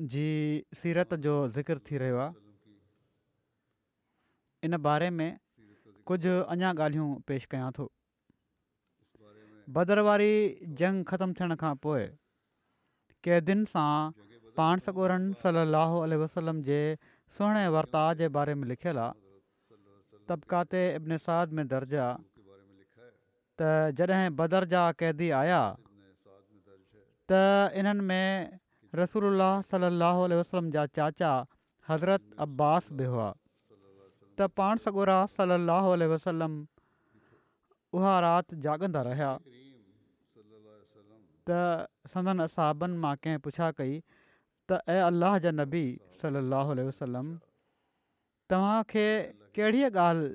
जी सीरत जो ज़िक्र थी रहियो आहे इन बारे में कुझु अञा ॻाल्हियूं पेश कयां थो बदर वारी जंग ख़तमु थियण खां पोइ कैदियुनि सां पाण सगोरन सलाहु वसलम जे सुहिणे वर्ता जे बारे में लिखियलु आहे तबिकाते इब्नसाद में दर्ज आहे त बदर जा कैदी आया त इन्हनि में رسول اللہ صلی اللہ علیہ وسلم جا چاچا حضرت عباس بھی ہوا تو پان سگورا صلی اللہ علیہ وسلم وہ رات جاگندہ رہا تو سندن اصحابن ماں کے پوچھا کئی تو اے اللہ جا نبی صلی اللہ علیہ وسلم تمہاں کے کیڑی گال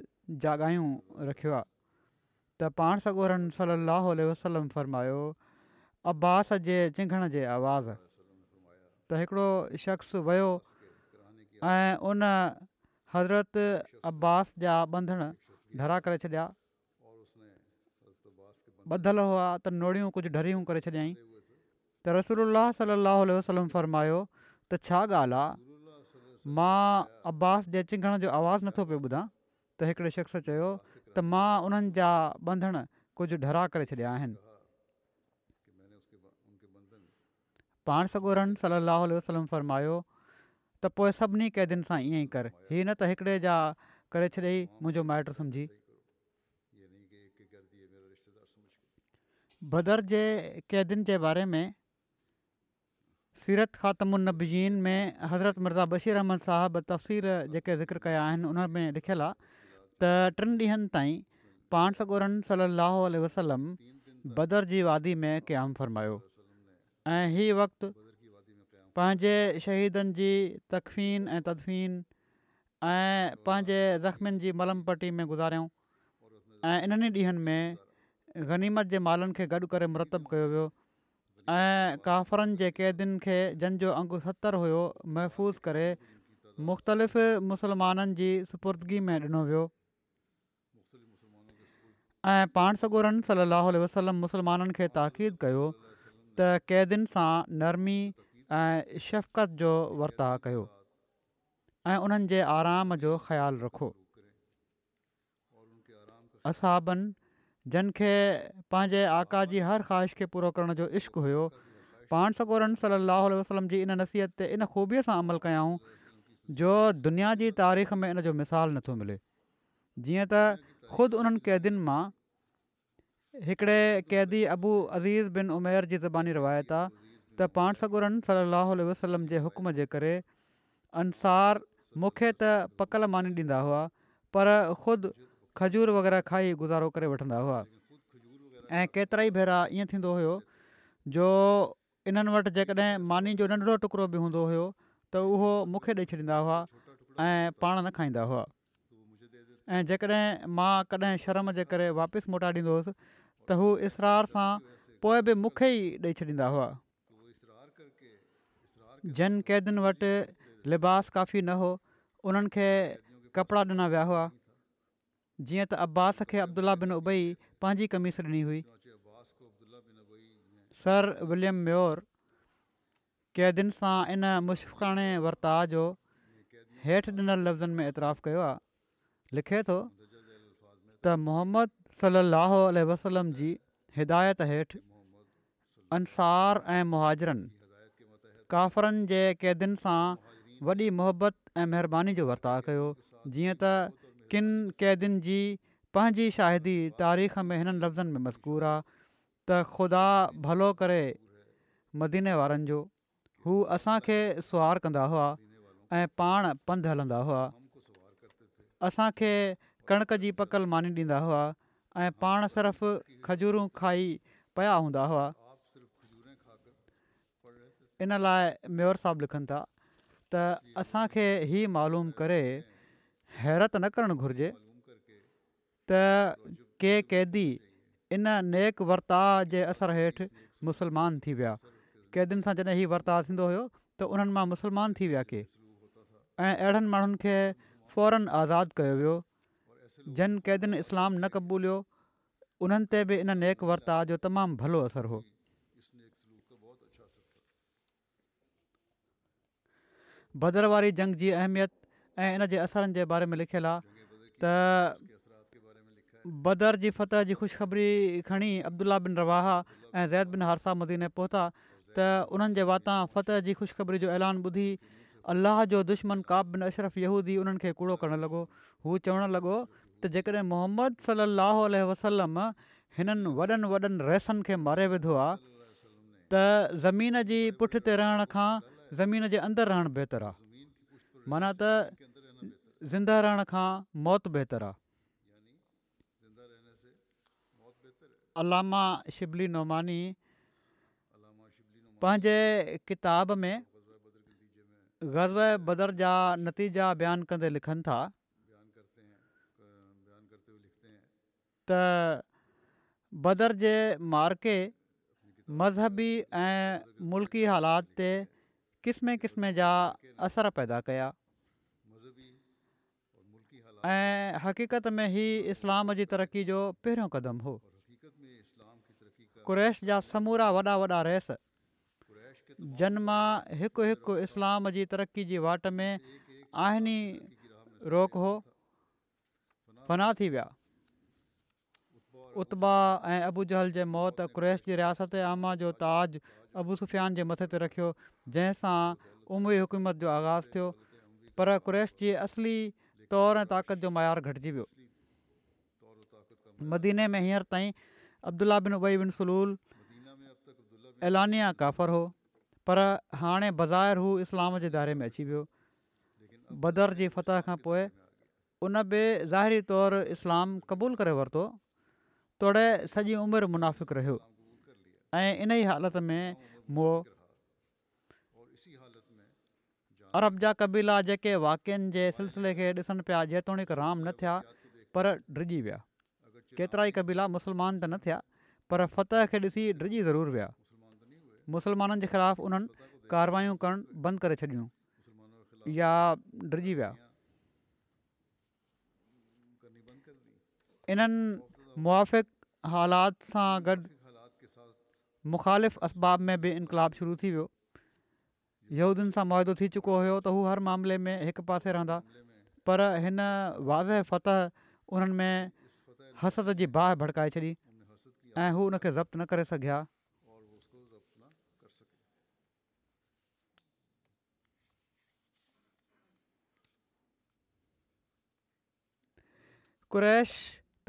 جاگائیوں رکھوا تو پان سگورن صلی اللہ علیہ وسلم فرمایا عباس جے چنگھن جے آواز त हिकिड़ो शख़्स वियो ऐं उन हज़रत अब्बास जा ॿधण धरा करे छॾिया ॿधलु हुआ त नोड़ियूं कुझु ढरियूं करे छॾियईं त रसोल्ला सलाहु फ़र्मायो त छा ॻाल्हि आहे मां अब्बास जे चिंघण जो आवाज़ु नथो पियो ॿुधा त हिकिड़े शख़्स चयो त मां उन्हनि जा ॿधणु कुझु डरा करे छॾिया आहिनि पाण सॻोरनि सलाहु वसलम फ़र्मायो त पोइ सभिनी क़ैदियुनि सां ईअं ई कर हीअ न त हिकिड़े जा करे छॾियईं मुंहिंजो माइटु सम्झी बदर जे कैदियुनि जे बारे में सीरत ख़ात्मीज़ीन में हज़रत मिर्ज़ा बशीर अहमद साहिबु तफ़सीर जेके ज़िक्र कया आहिनि उनमें लिखियलु आहे त टिनि ॾींहनि ताईं पाण सॻोरहनि सलाहु वसलम बदर जी वादी में क़्याम फ़रमायो ऐं हीअ वक़्तु पंहिंजे शहीदनि जी तकफीन ऐं तदफीन ऐं पंहिंजे ज़ख़्मियुनि जी मलमपट्टी में गुज़ारियऊं ऐं इन्हनि ॾींहनि में गनीमत जे मालनि खे गॾु करे मुरतब कयो वियो ऐं काफ़रनि जे क़ैदियुनि खे जंहिंजो अंगु सतरि हुयो महफ़ूज़ करे मुख़्तलिफ़ मुसलमाननि जी सुपुर्दगी में ॾिनो वियो ऐं पाण सॻोरन वसलम मुसलमाननि खे ताक़ीद कयो त कैदियुनि सां नरमी ऐं शफ़क़त जो वर्ता कयो ऐं उन्हनि जे आराम जो ख़्यालु रखो असाबनि जिन खे पंहिंजे आका जी हर ख़्वाहिश खे पूरो करण जो इश्क़ु हुयो पाण सगोरन सली वसलम जी इन नसीहत ते इन ख़ूबीअ सां अमल कयाऊं जो दुनिया जी तारीख़ में इन जो मिसालु नथो मिले जीअं त ख़ुदि उन्हनि क़ैदियुनि मां हिकिड़े क़ैदी अबू अज़ीज़ बिन उमेर जी ज़बानी रिवायत आहे त पाण सगुरनि सली वसलम जे हुकम जे करे अंसार मूंखे त पकल मानी ॾींदा हुआ पर ख़ुदि खजूर वग़ैरह खाई गुज़ारो करे वठंदा हुआ ऐं केतिरा ई भेरा ईअं थींदो हुयो जो इन्हनि वटि जेकॾहिं मानी जो नंढिड़ो टुकड़ो बि हूंदो हुयो त उहो मूंखे ॾेई छॾींदा हुआ ऐं पाण न खाईंदा हुआ ऐं जेकॾहिं मां कॾहिं शर्म जे करे वापसि मोटा ॾींदो हुयुसि त हू इसरार सां पोइ बि मूंखे ई ॾेई छॾींदा हुआ जन कैदियुनि वटि लिबास काफ़ी न हो उन्हनि खे कपिड़ा ॾिना विया हुआ जीअं त अब्बास खे अब्दुला बिन उबई पंहिंजी कमीस ॾिनी हुई सर विलियम म्योर कैदियुनि सां इन मुश्फाणे वर्ता जो हेठि ॾिनल लफ़्ज़नि में एतिराफ़ कयो आहे लिखे थो त मोहम्मद सली वसलम जी हिदायत हेठि अंसार ऐं मुहाजरनि काफ़रनि जे कैदियुनि सां वॾी मोहबत ऐं महिरबानी जो वर्ताव कयो जीअं त किनि क़ैदियुनि जी पंहिंजी शाहिदी तारीख़ में हिननि लफ़्ज़नि में मज़कूर आहे त ख़ुदा भलो करे मदीने वारनि जो हू असांखे सुहार कंदा हुआ ऐं पाण पंधि हलंदा हुआ असांखे कणिक जी पकल मानी ॾींदा हुआ ऐं पाण सिर्फ़ु खजूरूं खाई पिया हूंदा हुआ इन लाइ मेयर साहबु लिखनि था त असांखे हीउ मालूम करे हैरतु न करणु घुरिजे त के कैदी इन नेक वर्ताउ जे असर हेठि मुसलमान थी विया कैदीनि सां जॾहिं इहो वर्ताउ थींदो हुयो त उन्हनि मां मुस्लमान थी विया के ऐं अहिड़नि माण्हुनि खे फौरन आज़ादु कयो वियो जन क़ैदियुनि इस्लाम न क़बूलियो उन्हनि ते बि इन नेक वर्ता जो तमामु भलो असरु हो बदर वारी जंग जी अहमियत ऐं इन जे असरनि जे बारे में लिखियलु आहे त बदर जी फतह जी ख़ुशख़बरी खणी अब्दुल्ला बिन रवाहा ऐं ज़ैद बिन हारसा मदीने पहुता त उन्हनि जे वाता फतह जी ख़ुशख़बरी जो ऐलान ॿुधी अलाह जो दुश्मन काब बिन अशरफ यहूदी उन्हनि खे कूड़ो करणु लॻो हू चवणु लॻो त जेकॾहिं मोहम्मद सली वसलम हिननि वॾनि वॾनि रैसनि खे मारे विधो आहे त ज़मीन जी पुठिते रहण खां ज़मीन जे अंदरु रहणु बहितरु आहे माना त ज़िंदा रहण खां मौत बहितरु आहे अलामा शिबली नौमानी पंहिंजे किताब में ग़ज़ब बदर जा नतीजा बयानु कंदे लिखनि था त बदर जे मार्के मज़हबी ऐं मुल्की हालात ते क़िस्मिस्मे जा असर पैदा कया ऐं हक़ीक़त में ई इस्लाम जी तरक़ी जो पहिरियों क़दम हो कुरैश जा समूरा वॾा वॾा रेस जन मां हिकु इस्लाम जी तरक़ी जी वाट में आइनी रोक हो फ़ना थी विया उत्बा ऐं अबू जहल जे मौत कु्रैश जी रियासत आमा जो ताज अबू सुफ़ियान जे मथे ते रखियो जंहिंसां उमरी हुकूमत जो आगाज़ थियो पर कु्रैश जी असली तौर ऐं ताक़त जो मयारु घटिजी वियो मदीने में हींअर ताईं अब्दुला बिन उबई बिन सलूल ऐलानिया काफ़र हो पर हाणे बज़ाहिर हू इस्लाम जे दायरे में अची वियो बदर जी फतह खां पोइ उन बि ज़ाहिरी तौरु इस्लाम क़बूलु करे वरितो तोड़े सॼी उमिरि मुनाफ़िक़ रहियो ऐं इन ई हालति में मो अरब जा कबीला जेके वाक्यनि जे सिलसिले खे ॾिसनि पिया जेतोणीकि राम न थिया पर डिॼजी विया केतिरा ई कबीला मुसलमान त न थिया पर फतह खे ॾिसी डिॼजी ज़रूरु विया मुस्लमाननि जे ख़िलाफ़ु उन्हनि कारवायूं करणु बंदि करे छॾियूं या डिॼजी विया इन्हनि मुआिक़ालात सां गॾु मुख़ालिफ़ असबाब में बि इनक़ाब शुरू थी वियो यहूदियुनि सां मुआइदो थी चुको हुयो त हू हर मामले में हिकु पासे रहंदा पर हिन वाज़े फत उन्हनि में हसद जी बाहि भड़काए छॾी ऐं हू हुनखे ज़ब्त न करे सघिया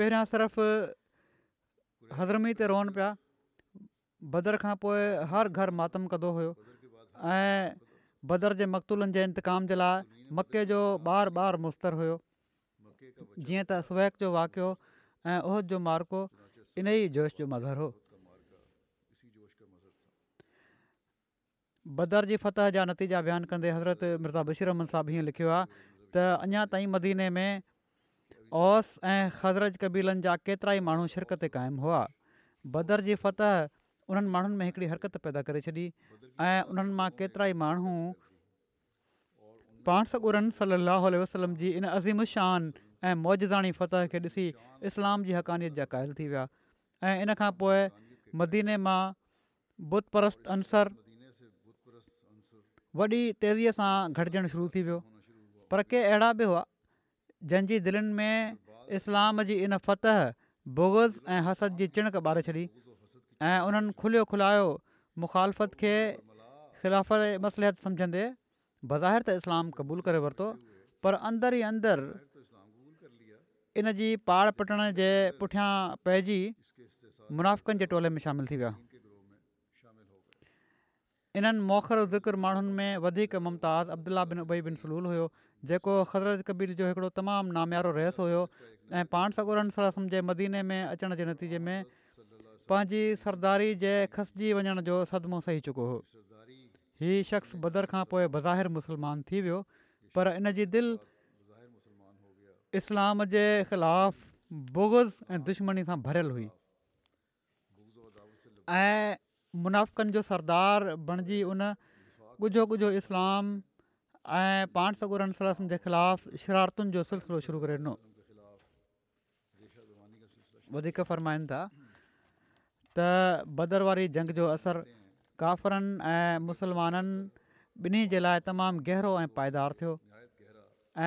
पहिरियां सिर्फ़ु हज़रमी ते रोहन पिया बदर खां पोइ हर घर मातम कंदो हुओ ऐं बदर जे मकतूलनि जे इंतकाम जे लाइ मके जो बार बार मुस्तर हुयो जीअं त सुवैक जो वाकियो ऐं ओहद जो मार्को इन ई जोश जो मज़र हो बदर जी फतह जा नतीजा बयानु कंदे हज़रत मिर्ज़ा बशीरमन साहबु हीअं लिखियो आहे त अञा ताईं मदीने में ओस ऐं ख़ज़रज कबीलनि जा केतिरा ई माण्हू शिरकत क़ाइमु हुआ बदर जी फतह उन्हनि माण्हुनि में हिकिड़ी हरकत पैदा करे छॾी ऐं उन्हनि मां केतिरा ई माण्हू पाण सॻरन सली वसलम जी इन अज़ीम शान ऐं मौजदाणी फतह खे ॾिसी इस्लाम जी हक़ानियत जा क़ाइल थी विया ऐं इन खां पोइ मदीने मां बुत परस्त अनसर वॾी तेज़ीअ सां गॾिजणु शुरू थी वियो पर के अहिड़ा बि हुआ जंहिंजी दिलनि में इस्लाम जी इन फतह बोगज़ ऐं हसद जी चिणक ॿारे छॾी ऐं उन्हनि खुलियो खुलायो मुखालफ़त खे ख़िलाफ़त मसलहत सम्झंदे बज़ाहिर त इस्लाम क़बूलु करे वरितो पर अंदरि ई अंदरि इन जी पाड़ पटण जे पुठियां पंहिंजी मुनाफ़कनि जे टोले में शामिलु थी विया इन्हनि मोखर ज़िक्र माण्हुनि में वधीक मुमताज़ अब्दुला बिन उबई बिन फलूल हुयो जेको ख़ज़रत कबीर जो हिकिड़ो तमामु नाम्यारो रहिस हुयो ऐं पाण सॻ जे मदीने में अचण जे नतीजे में पंहिंजी सरदारी जे खसिजी वञण जो सदमो सही चुको हो हीउ शख़्स बदर खां पोइ बज़ाहिर मुसलमान थी वियो पर इनजी दिलि इस्लाम जे ख़िलाफ़ु बोगज़ ऐं दुश्मनी सां भरियलु हुई ऐं मुनाफ़िकनि जो सरदार बणिजी उन कुझु कुझु इस्लाम ऐं पाण सगुरन सलनि जे ख़िलाफ़ु शरारतुनि जो सिलसिलो शुरू करे ॾिनो वधीक फ़र्माईनि था त बदर वारी जंग जो असरु काफ़िरनि ऐं मुसलमाननि ॿिन्ही जे लाइ तमामु गहिरो ऐं पाइदारु थियो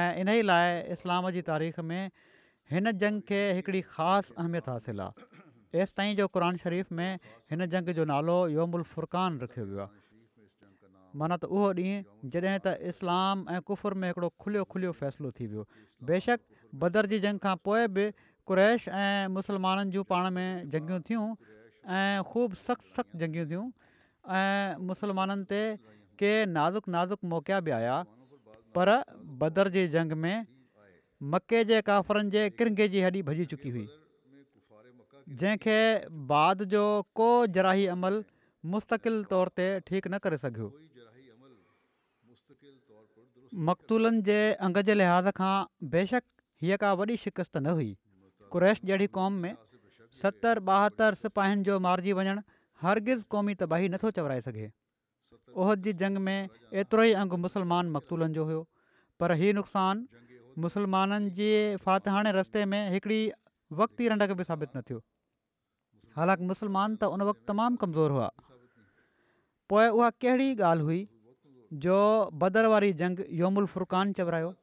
ऐं इन ई लाइ इस्लाम जी तारीख़ में हिन जंग खे हिकिड़ी ख़ासि अहमियत हासिलु आहे तेसि ताईं जो क़रान शरीफ़ में हिन जंग जो नालो योमुल फ़ुरकान रखियो वियो आहे माना त उहो ॾींहुं जॾहिं त इस्लाम ऐं कुफुर में हिकिड़ो खुलियो खुलियो फ़ैसिलो थी वियो बेशक बदर बदरजी जंग खां पोइ बि कुरैश ऐं मुसलमाननि जूं पाण में जंगियूं थियूं ऐं ख़ूबु सख़्तु सख़्तु जंगियूं थियूं ऐं मुसलमाननि ते के नाज़ुक नाज़ुक मोकिया बि आया पर बदर बदरजी जंग में मके जे काफ़रनि जे किरंगे जी हॾी भॼी चुकी हुई जंहिंखे बाद जो को जराही अमल मुस्तक़िल तौर ते ठीकु न करे सघियो मक़तूलनि जे अंग जे लिहाज़ खां बेशक हीअ का वॾी शिकस्त न हुई कुरैश जहिड़ी क़ौम में सतरि ॿाहतरि सिपाहियुनि जो मारिजी वञणु हरगिज़ क़ौमी तबाही नथो चवराए सघे उहद जी जंग में एतिरो ई अंगु मुसलमान मकतूलनि जो हुयो पर हीअ नुक़सानु मुसलमाननि जे फ़ातहाणे रस्ते में हिकिड़ी वक़्त रंडक बि साबित न थियो हालांकि मुस्लमान त उन वक़्तु तमामु कमज़ोर हुआ पोइ उहा कहिड़ी ॻाल्हि हुई जो भर वारी जंग योमुल फुरकान चवरायो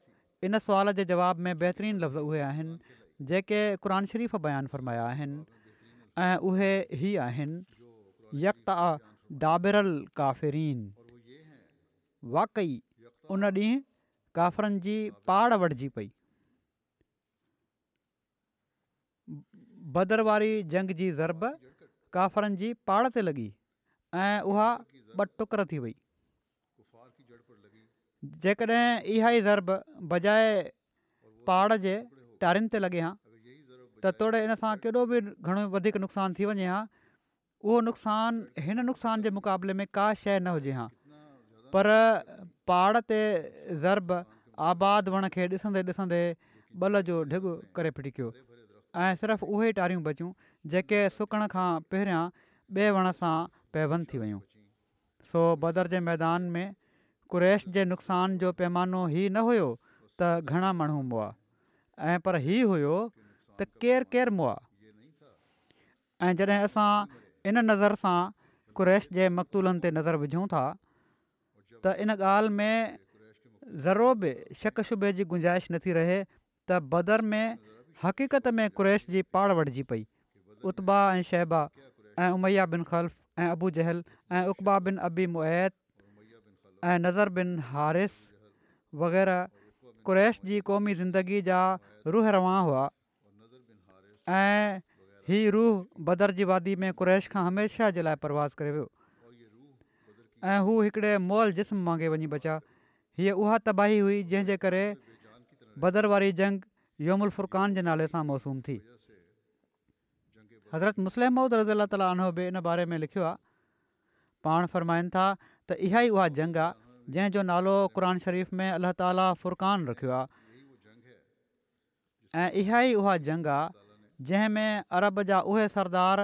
इन सुवाल जे जवाब में बहितरीनु लफ़्ज़ उहे आहिनि जेके क़ुर शरीफ़ बयानु फ़रमाया आहिनि ऐं उहे ई आहिनि दाबिरल काफ़रीन वाक़ई उन ॾींहुं काफ़रनि जी पाड़ वठिजी पई भदर वारी जंग जी ज़रब काफ़रनि जी पाड़ ते लॻी ऐं उहा ॿ टुकर थी वई जेकॾहिं इहा ई ज़रब बजाए पहाड़ जे टारिनि ते लॻे हा त तोड़े इन सां केॾो बि घणो वधीक नुक़सानु थी वञे हा उहो नुक़सानु हिन नुक़सान जे मुक़ाबले में का शइ न हुजे हा पर पहाड़ ते ज़रब आबाद वण खे ॾिसंदे ॾिसंदे ॿल जो ढिघु करे फिटिकियो ऐं सिर्फ़ु उहे ई टारियूं बचियूं जेके सुकण खां पहिरियां ॿिए वण सां पैवन थी वियूं सो बदर जे मैदान में कुरैश जे नुक़सान जो पैमानो ई न हुयो त घणा माण्हू मुआ ऐं पर हीउ हुओ त केरु केरु मुआ ऐं जॾहिं असां इन नज़र सां कुरैश जे मक़तूलनि ते नज़र विझूं था त इन ॻाल्हि में ज़रो बि शक़ शुबे जी गुंजाइश नथी रहे त बदर में हक़ीक़त में कुरैश जी पाड़ वठिजी पई उतबा ऐं शहबा ऐं उमैया बिन ख़ल्फ़ ऐं अबू जहल ऐं उकबा बिन अबी मुहैत ऐं नज़र बिन हारिस वग़ैरह कुरैश जी क़ौमी ज़िंदगी जा रूह रवां हुआ ऐं हीअ रूह बदर जी वादी में कुरैश खां हमेशह जे लाइ परवास करे वियो ऐं हू हिकिड़े मॉल जिस्म मांगे वञी बचिया हीअ उहा तबाही हुई जंहिंजे करे बदर वारी जंग योमुल फुरकान जे नाले सां मौसूम थी हज़रत मुसलम रन्हबे हिन बारे में लिखियो आहे पाण फ़रमाइनि था त इहा ई उहा जंग आहे जंहिंजो नालो क़ुर शरीफ़ में अल्ला ताला फ़ुरकान रखियो आहे ऐं इहा ई उहा जंग आहे जंहिंमें अरब जा उहे सरदार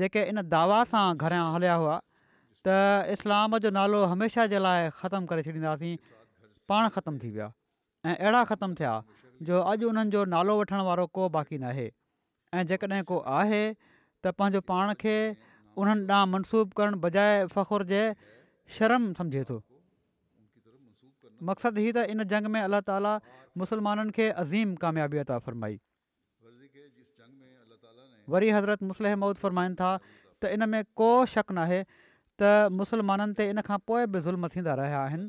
जेके इन दावा सां घरां हलिया हुआ त इस्लाम जो नालो हमेशह जे लाइ ख़तमु करे छॾींदासीं पाण ख़तमु थी विया ऐं अहिड़ा ख़तमु थिया जो अॼु उन्हनि जो नालो वठण वारो को बाक़ी न ऐं जेकॾहिं को आहे त पंहिंजो पाण खे उन्हनि ॾांहुं मनसूबु करणु फ़ख़ुर जे शर्म सम्झे थो मक़सदु हीअ त इन जंग में अल्ला ताला मुसलमाननि खे अज़ीम कामयाबी अता फ़रमाई वरी हज़रत मुस्लिह मौद फ़रमाइनि था त इन में को शक न आहे त मुसलमाननि ते इन खां पोइ बि ज़ुल्म थींदा रहिया आहिनि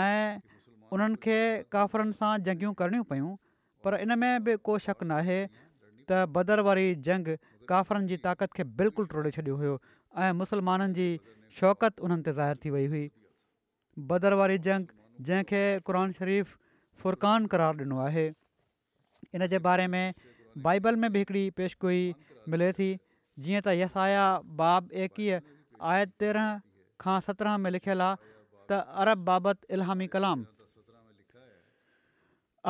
ऐं उन्हनि खे काफ़रनि सां जंगियूं करणियूं पयूं पर इन में बि को शक न आहे त बदर वारी जंग काफ़रनि जी ताक़त खे बिल्कुलु टोड़े छॾियो हुयो ऐं मुसलमाननि जी शौकत उन्हनि ते ज़ाहिर थी वई हुई बदर वारी जंग जंहिंखे क़रान فرقان قرار क़रारु ॾिनो आहे इन जे बारे में बाइबल में बि हिकिड़ी पेशगोई मिले थी जीअं त यसाया बाब एकी आय तेरहं खां सत्रहं में लिखियलु आहे त अरब बाबति इलामी कलाम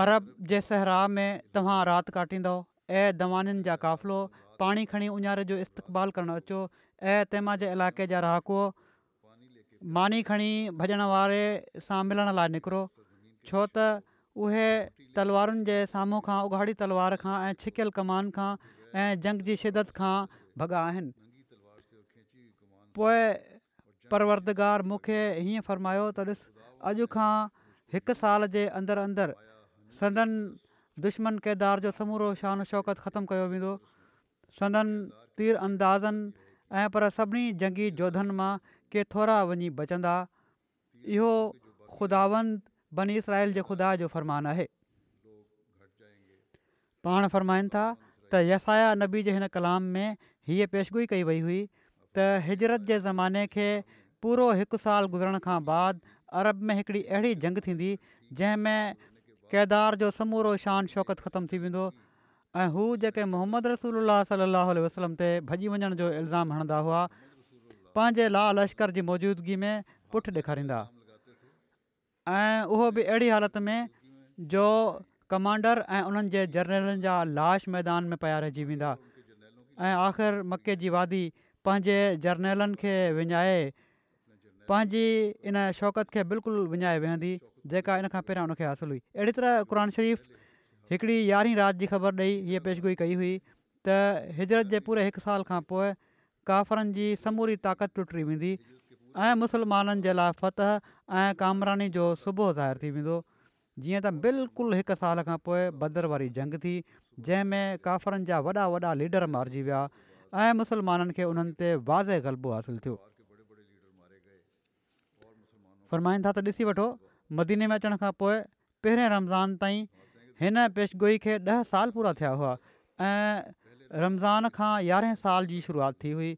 अरब जे सहरा में तव्हां राति काटींदव ऐं दवानीनि जा काफ़िलो पाणी खणी ऊञारे जो इस्तेबालु करणु अचो ऐं तंहिंमां जे इलाइक़े जा रहाको मानी खणी भॼण वारे सां मिलण लाइ निकिरो छो त उहे तलवारुनि जे साम्हूं खां उघाड़ी तलवार खां ऐं छिकियल कमान खां ऐं जंग जी शिदत खां भॻा आहिनि पोइ परवर्दगार मूंखे हीअं फ़र्मायो त ॾिस अॼु खां हिकु साल जे अंदरि अंदरि संदन दुश्मन किरदार जो समूरो शान शौक़त ख़तमु कयो वेंदो संदन तीर अंदाज़नि ऐं पर सभिनी जंगी जोधनि मां के थोरा वञी बचंदा इहो ख़ुदावंद बनी इसराइल जे ख़ुदा जो फ़रमान आहे पाण फ़रमाईनि था त यसाया नबी जे हिन कलाम में हीअ पेशगोई कई वई हुई त हिजरत जे ज़माने खे पूरो हिकु साल गुज़रण खां बाद अरब में हिकिड़ी अहिड़ी जंग थींदी जंहिंमें केदार जो समूरो शान शौक़त ख़तमु थी वेंदो ऐं हू जेके मोहम्मद रसूल अलाह सलाहु वसलम ते भॼी वञण जो इल्ज़ाम हणंदा हुआ पंहिंजे ला लश्कर जी मौजूदगी में पुठि ॾेखारींदा ऐं उहो बि अहिड़ी हालति में जो कमांडर ऐं उन्हनि जे जर्नलनि जा लाश मैदान में पिया रहिजी वेंदा ऐं आख़िर मके जी वादी पंहिंजे जर्नलनि खे विञाए पंहिंजी इन शौक़त खे बिल्कुलु विञाए वेहंदी जेका इन खां पहिरियां उनखे हासिलु हुई अहिड़ी तरह क़ुर शरीफ़ हिकिड़ी यारहीं राति जी ख़बर ॾेई हीअ पेशगोई कई हुई त हिजरत जे पूरे हिकु साल खां पोइ काफ़रनि जी समूरी ताक़त टुटी वेंदी ऐं मुसलमाननि जे लाइ फत ऐं कामरानी जो सुबुह ज़ाहिर थी वेंदो जीअं त बिल्कुलु हिकु साल खां पोइ बदर वारी जंग थी जंहिंमें काफ़िरनि जा वॾा वॾा लीडर मारिजी विया ऐं मुसलमाननि खे उन्हनि ते वाज़े ग़लबो हासिलु थियो फ़रमाईंदा त ॾिसी वठो मदीने में अचण खां पोइ पहिरें रमज़ान ताईं हिन पेशगोई खे ॾह साल पूरा थिया हुआ ऐं रमज़ान खां यारहें साल जी शुरूआति थी हुई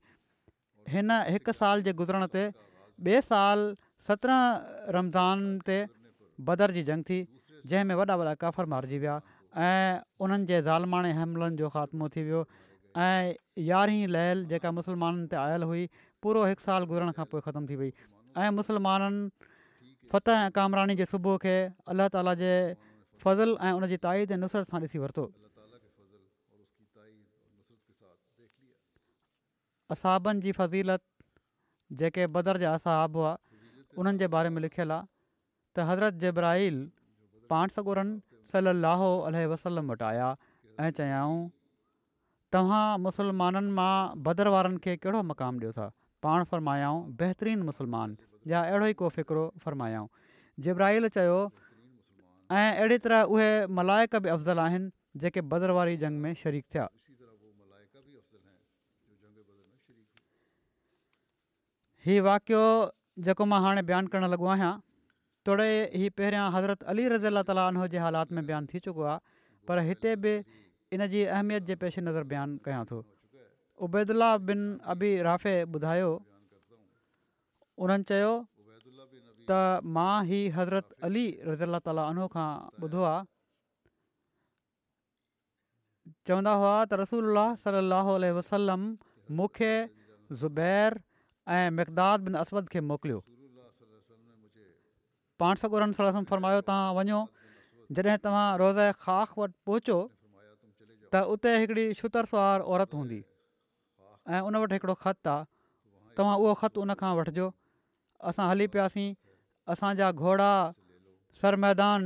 हिन हिक साल जे गुज़रण ते ॿिए साल सत्रहं रमज़ान ते बदर जी जंग थी जंहिंमें वॾा वॾा कफ़र मारिजी विया ऐं उन्हनि जे ज़ालमाणे हमलनि जो ख़ात्मो थी वियो ऐं यारहीं लहल जेका मुसलमाननि ते आयल हुई पूरो हिकु साल गुज़रण खां पोइ ख़तमु थी वई ऐं मुसलमाननि फ़तह कामरानी जे सुबुह खे अलाह ताला जे फज़ल ऐं उनजी ताईद ऐं नुसर सां ॾिसी वरितो असहाबनि जी फ़ज़ीलत जेके बदर जा असहाब हुआ उन्हनि जे बारे में लिखियलु आहे त हज़रत जेब्राहिल पाण सगुरनि सलाह वसलम वटि आया ऐं चयाऊं तव्हां मुसलमाननि मां बदर वारनि खे कहिड़ो मक़ाम ॾियो था पाण फ़र्मायाऊं बहितरीनु मुसलमान या अहिड़ो ई को फ़िक्रु फ़र्मायाऊं जिब्राहिल चयो ऐं अहिड़ी तरह उहे افضل बि अफ़ज़ल आहिनि जेके جنگ वारी जंग में शरीक थिया हीउ वाकियो जेको मां हाणे बयानु करणु लॻो आहियां حضرت ही पहिरियां हज़रत अली रज़ी अला तालात में बयानु थी चुको आहे पर हिते बि इन जी अहमियत जे पेशे नज़र बयानु कयां थो उबेदुल्ला बिन अबी राफ़े ॿुधायो उन्हनि त मां ही हज़रत अली रज़ी अलाह तालो खां ॿुधो आहे चवंदा हुआ त रसूल सलाहु वसलम मूंखे ज़ुबैर ऐं मक़दाद बिन अस खे मोकिलियो पाण सॻु फरमायो तव्हां वञो जॾहिं तव्हां रोज़ ख़ाख वटि पहुचो त उते हिकिड़ी शुतरसुआारु औरत हूंदी ऐं उन वटि हिकिड़ो ख़तु आहे तव्हां उहो ख़तु उनखां वठिजो असां हली पियासीं असांजा घोड़ा सर मैदान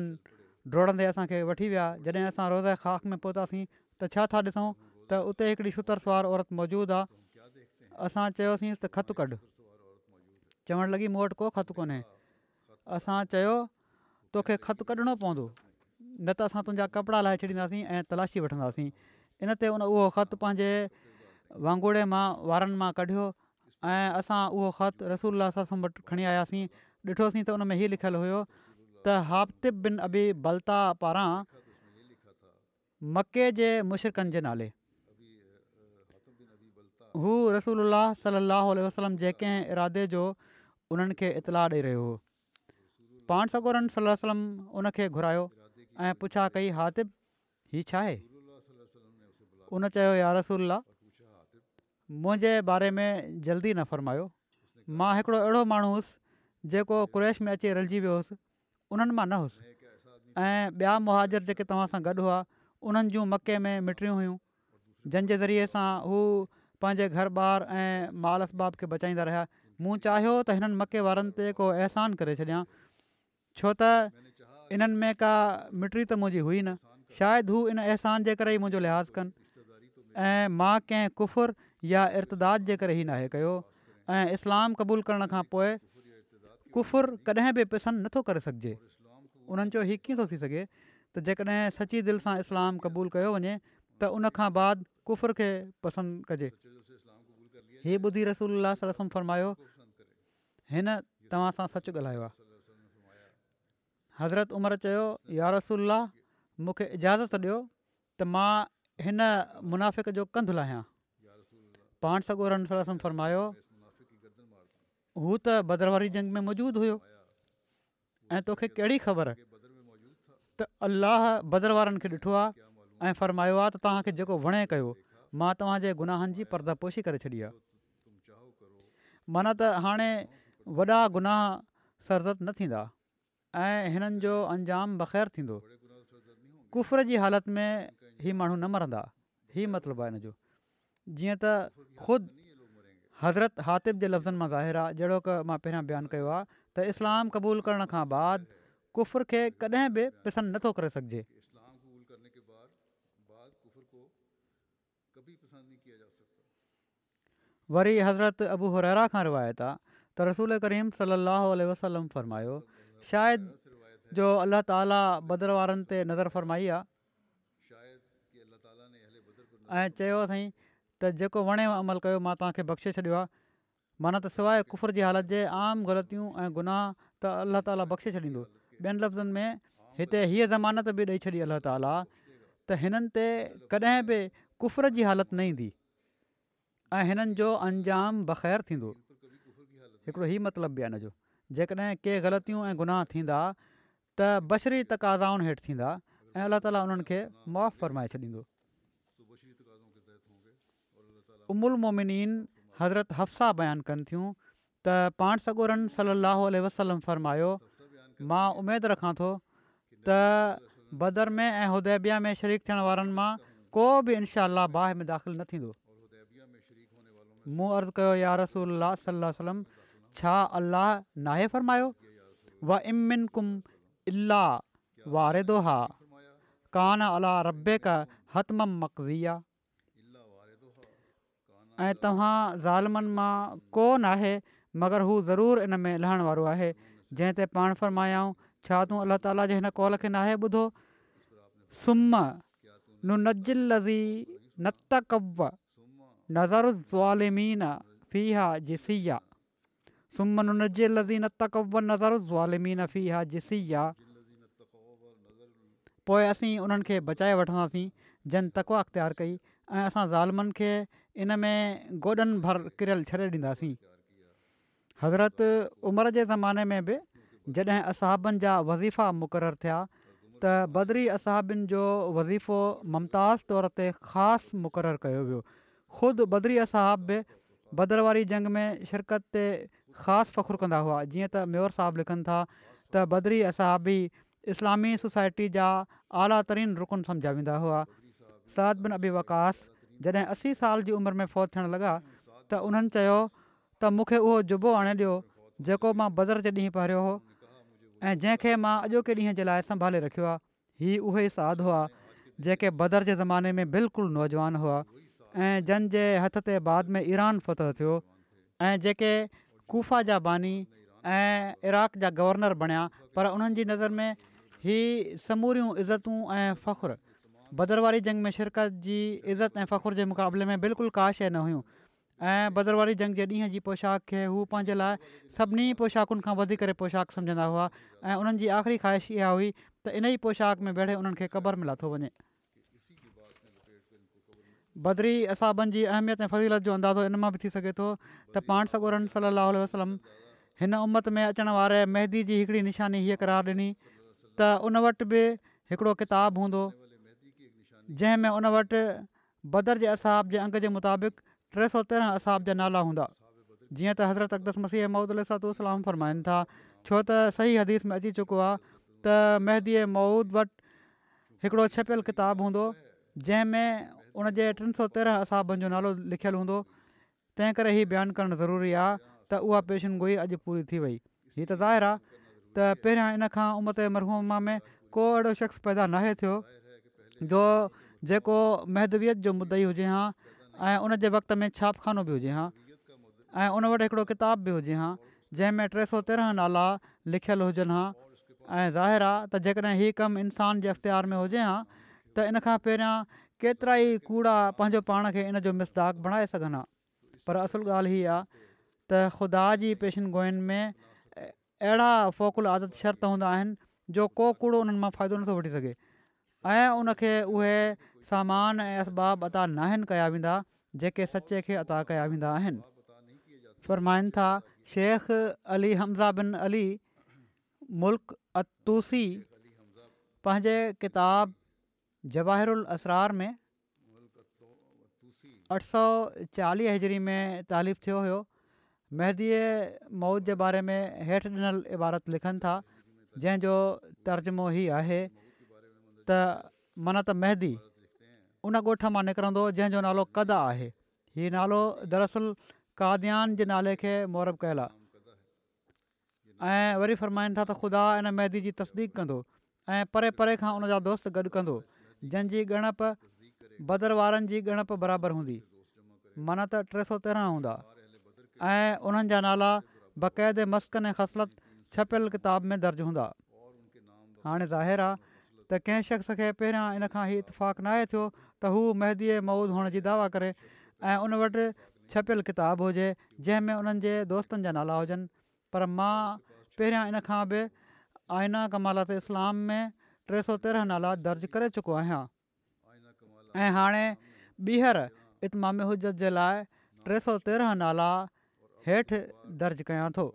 डोड़ंदे असांखे वठी विया जॾहिं असां रोज़ ख़ाक में पहुतासीं त छा था ॾिसूं त उते हिकिड़ी शुतर सुवारु औरत मौजूदु आहे असां चयोसीं त ख़तु कढ चवणु लॻी मूं वटि को ख़तु कोन्हे असां चयो तोखे ख़तु कढणो पवंदो न त असां तुंहिंजा कपिड़ा लाहे छॾींदासीं ऐं तलाशी वठंदासीं इन ते उन उहो ख़त पंहिंजे वांगुरे मां वारनि मां कढियो ऐं असां उहो ख़तु रसूल ससु खणी आयासीं ॾिठोसीं त हुन में हीउ लिखियलु हुयो त हाप्तिब बिन अबी बल्ता पारां मके जे मुशरकनि जे नाले हू रसूल सलाहु उल वसलम जेके इरादे जो उन्हनि खे इतलाउ ॾेई रहियो हुओ पाण सगोरन सल वसलम उन खे घुरायो ऐं पुछा कई हातिब हीउ छा आहे उन चयो यार रसूल मुंहिंजे बारे में जल्दी न फरमायो मां हिकिड़ो अहिड़ो माण्हू हुउसि जेको कुरैश में अची रलिजी वियोसि उन्हनि मां न हुउसि ऐं ॿिया मुहाजर जेके तव्हां सां गॾु हुआ उन्हनि जूं मके में मिटड़ियूं हुयूं जंहिंजे ज़रिए सां हू पंहिंजे घर ॿार ऐं मालसबाब खे बचाईंदा रहिया मूं चाहियो त हिननि मके वारनि ते को अहसान करे छॾिया छो त इन्हनि में का मिटड़ी त मुंहिंजी हुई न शायदि हू इन अहसान जे करे ई मुंहिंजो लिहाज़ु कनि ऐं मां कंहिं या इर्तदाद जे करे ई नाहे कयो ऐं इस्लाम क़बूल करण खां पोइ कुफ़ुरु कॾहिं बि पसंदि नथो करे सघिजे उन्हनि चयो हीउ कीअं थी सघे त जेकॾहिं सची दिलि सां इस्लाम क़बूलु कयो वञे त उन खां बाद कुफ़ुर खे पसंदि कजे हीअ ॿुधी रसूल तव्हां सां सच ॻाल्हायो आहे हज़रत उमर चयो यार रसूल मूंखे इजाज़त ॾियो त मां हिन मुनाफ़िक जो कंधु लाहियां पाण सगोरनि फ़र्मायो हू त भदर जंग में मौजूदु हुयो ऐं तोखे कहिड़ी ख़बर त अल्लाह भदर वारनि खे ॾिठो आहे ऐं फरमायो आहे त तव्हांखे जेको वणे कयो मां तव्हांजे गुनाहनि जी पर्दापोशी करे छॾी आहे माना त हाणे वॾा गुनाह सरदत न थींदा ऐं हिननि जो अंजाम बख़ैर थींदो कुफर जी हालति में ही माण्हू न मरंदा हीउ मतिलबु आहे हिन जो जीअं त ख़ुदि हज़रत हातिफ़ जे लफ़्ज़नि मां ज़ाहिर आहे जहिड़ो की मां पहिरियां बयानु कयो आहे त इस्लाम क़बूल करण खां बाद कुफ खे वरी हज़रत अबूरा खां रिवायत आहे त रसूल करीम सलाह वसलम फ़रमायो शायदि जो अलाह ताला बदर वारनि ते नज़र फ़रमाई आहे ऐं चयो साईं त जेको वणे अमल कयो मां तव्हांखे बख़्शे छॾियो आहे माना त सवाइ कुफ़र जी हालति जे आम ग़लतियूं ऐं गुनाह त अल्ला ताला बख़्शे छॾींदो ॿियनि लफ़्ज़नि में हिते हीअ ज़मानत बि ॾेई छॾी अलाह ताली त हिननि ते कॾहिं बि कुफ़र जी हालति न ईंदी ऐं हिननि जो अंजाम बख़ैर थींदो हिकिड़ो हीउ मतिलबु बि आहे हिन जो जेकॾहिं कंहिं ग़लतियूं ऐं गुनाह थींदा त बशरी तक़ाज़ाउनि हेठि थींदा ऐं अल्लाह ताला उन्हनि खे छॾींदो उमुलमोमिन हज़रत हफ्साह बयानु कनि थियूं त पाण सगुरनि सलाहु वलम फ़र्मायो मां उमेदु रखां थो त बदरमे ऐं उदेबिया में शरीकु थियण वारनि मां को बि इनशाह बाहि में दाख़िलु न थींदो मूं अर्ज़ु कयो यारसल वसलम छा अलाह नाहे फ़र्मायो वमिन कुम अलाह वारे दोहा कान अलाह रबे का हतमम मक़ज़िया ऐं तव्हां ज़ालमन मां कोन आहे मगर हू ज़रूरु इन में लहण वारो आहे जंहिं ते पाण फ़र्मायाऊं छा तूं अलाह ताला जे हिन कॉल खे न आहे ॿुधो सुमी पोइ असीं उन्हनि खे बचाए वठंदासीं जन तकवा अख़्तार कई ऐं असां ज़ालमनि खे इन में गोॾनि भर किरियल छॾे ॾींदासीं हज़रत उमिरि जे ज़माने में बि जॾहिं असाबनि जा वज़ीफ़ा मुक़ररु थिया त बदरी असहाबनि जो वज़ीफ़ो मुमताज़ तौर ते ख़ासि मुक़ररु कयो वियो ख़ुदि बदरी असहाब बि बदरवारी जंग में शिरकत ते ख़ासि फ़ख्रु कंदा हुआ जीअं त मेयर साहबु लिखनि था त बदरी असहाबी इस्लामी सोसाइटी जा आला तरीन रुकन सम्झाईंदा हुआ साद बिन अबी वकास जॾहिं असी साल जी उमिरि में फ़ौत थियणु लॻा त उन्हनि चयो त मूंखे उहो जुबो आणे ॾियो जेको मां बदर जे ॾींहुं पढ़ियो हुओ ऐं जंहिंखे मां अॼोके ॾींहं जे लाइ संभाले रखियो आहे हीअ उहे साधु हुआ जेके बदर जे ज़माने में बिल्कुलु नौजवान हुआ ऐं जंहिंजे हथ ते बाद में ईरान फ़तह थियो ऐं जेके गुफ़ा जा बानी ऐं इराक जा गवर्नर बणिया पर उन्हनि नज़र में हीअ समूरियूं इज़तूं ऐं फ़ख़ुरु भदरवारी जंग में शिरकत जी इज़त ऐं फ़ख़ुर जे मुक़ाबले में बिल्कुलु का शइ न हुयूं ऐं बदरवारी जंग जे ॾींहं जी पोशाक खे हू पंहिंजे लाइ सभिनी पोशाकुनि खां वधीक पोशाक सम्झंदा हुआ ऐं उन्हनि जी आख़िरी ख़्वाहिश इहा हुई त इन ई पोशाक में वेड़े उन्हनि खे क़बर में लाथो वञे बदरी असाबनि जी अहमियत ऐं फ़ज़ीलत जो अंदाज़ो इन मां बि थी सघे थो त पाण सॻोर सलाह वसलम हिन उमत में अचण वारे महदी जी हिकिड़ी निशानी हीअ करार ॾिनी त उन वटि बि हिकिड़ो किताबु हूंदो जंहिंमें उन वटि बदर जे असाह जे अंग जे मुताबिक़ टे सौ तेरहं असाब जा नाला हूंदा जीअं त हज़रत अक़दस मसीह मूदुसालाम फ़रमाइनि था छो त सही हदीस में अची चुको आहे त मेहदी मऊद वटि हिकिड़ो छपियलु किताबु हूंदो जंहिंमें उन जे टिनि सौ तेरहं असाबनि जो नालो लिखियलु हूंदो तंहिं करे हीअ बयानु करणु ज़रूरी आहे त उहा पेशनगोई अॼु पूरी थी वई हीअ त ज़ाहिर आहे त पहिरियां इन खां उमत मरहूमा में को अहिड़ो शख़्स पैदा नाहे थियो जो जेको महदवियत जो मुदई हुजे हां ऐं उन जे वक़्त में छापख़ानो बि हुजे हां ऐं उन वटि हिकिड़ो किताब बि हुजे हा जंहिंमें टे सौ तेरहं नाला लिखियलु हुजनि हा ऐं ज़ाहिर आहे त जेकॾहिं हीअ कमु इंसान जे अख़्तियार में हुजे हा त इन खां पहिरियां केतिरा ई कूड़ा पंहिंजो पाण खे इन जो बणाए सघनि हा पर असुलु ॻाल्हि हीअ आहे त ख़ुदा जी पेशन गोयुनि में अहिड़ा फोकुल आदत शर्त हूंदा आहिनि जो को कूड़ो उन्हनि मां फ़ाइदो नथो ऐं उन खे उहे सामान ऐं असबाब अता न आहिनि कया वेंदा जेके सचे खे अता कया वेंदा आहिनि फ़रमाइनि था शेख अली हमज़ा बिन अली मुल्क असी पंहिंजे किताब जवाहिरुल असरार में अठ सौ चालीह हजरी में तालीफ़ु थियो हुयो मेहदीअ मौत जे बारे में हेठि ॾिनल इबारत लिखनि था जंहिंजो तर्जुमो ई आहे त मनत मेंदी उन ॻोठ मां निकिरंदो जंहिंजो नालो कदा आहे हीउ नालो दरअसल कादयान जे नाले खे मौरब कयलु आहे ऐं वरी फ़रमाईनि था त ख़ुदा इन मेंदी जी तस्दीक कंदो ऐं परे परे खां उनजा दोस्त गॾु कंदो जंहिंजी ॻणप बदर वारनि जी ॻणपु बराबरि हूंदी मनत टे सौ तेरहं हूंदा ऐं उन्हनि जा नाला बक़ाइदे मस्कनि ऐं ख़सलत छपियलु किताब में दर्ज हूंदा हाणे ज़ाहिर आहे त कंहिं शख़्स खे पहिरियां इन खां ई इतफ़ाक़ु नाहे थियो त हू महदीअ मौद हुअण जी दावा करे ऐं उन वटि छपियलु किताबु हुजे जंहिंमें उन्हनि जे दोस्तनि जा नाला हुजनि पर मां पहिरियां इन खां बि आइना कमालात इस्लाम में टे सौ तेरहं नाला दर्ज करे चुको आहियां ऐं हाणे ॿीहर इतमाम हुजत जे लाइ टे सौ तेरहं नाला हेठि दर्ज कयां थो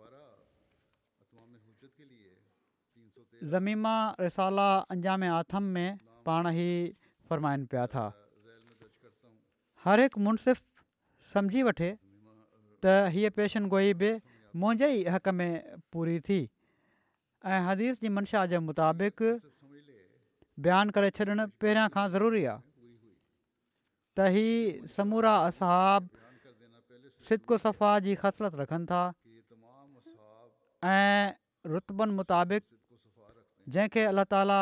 ज़मीमा रिसाला अंजाम आथम में पाण ई फ़रमाइनि पिया था हर हिकु मुनसिफ़ु सम्झी वठे त हीअ पेशनगोइ बि मुंहिंजे ई हक़ में पूरी थी ऐं हदीस जी मंशा जे मुताबिक़ बयानु करे छॾणु पहिरियां खां ज़रूरी आहे त ही समूरा असाब सिद्को सफ़ा जी ख़सरत रखनि था ऐं रुतबनि मुताबिक़ जंहिंखे अलाह ताला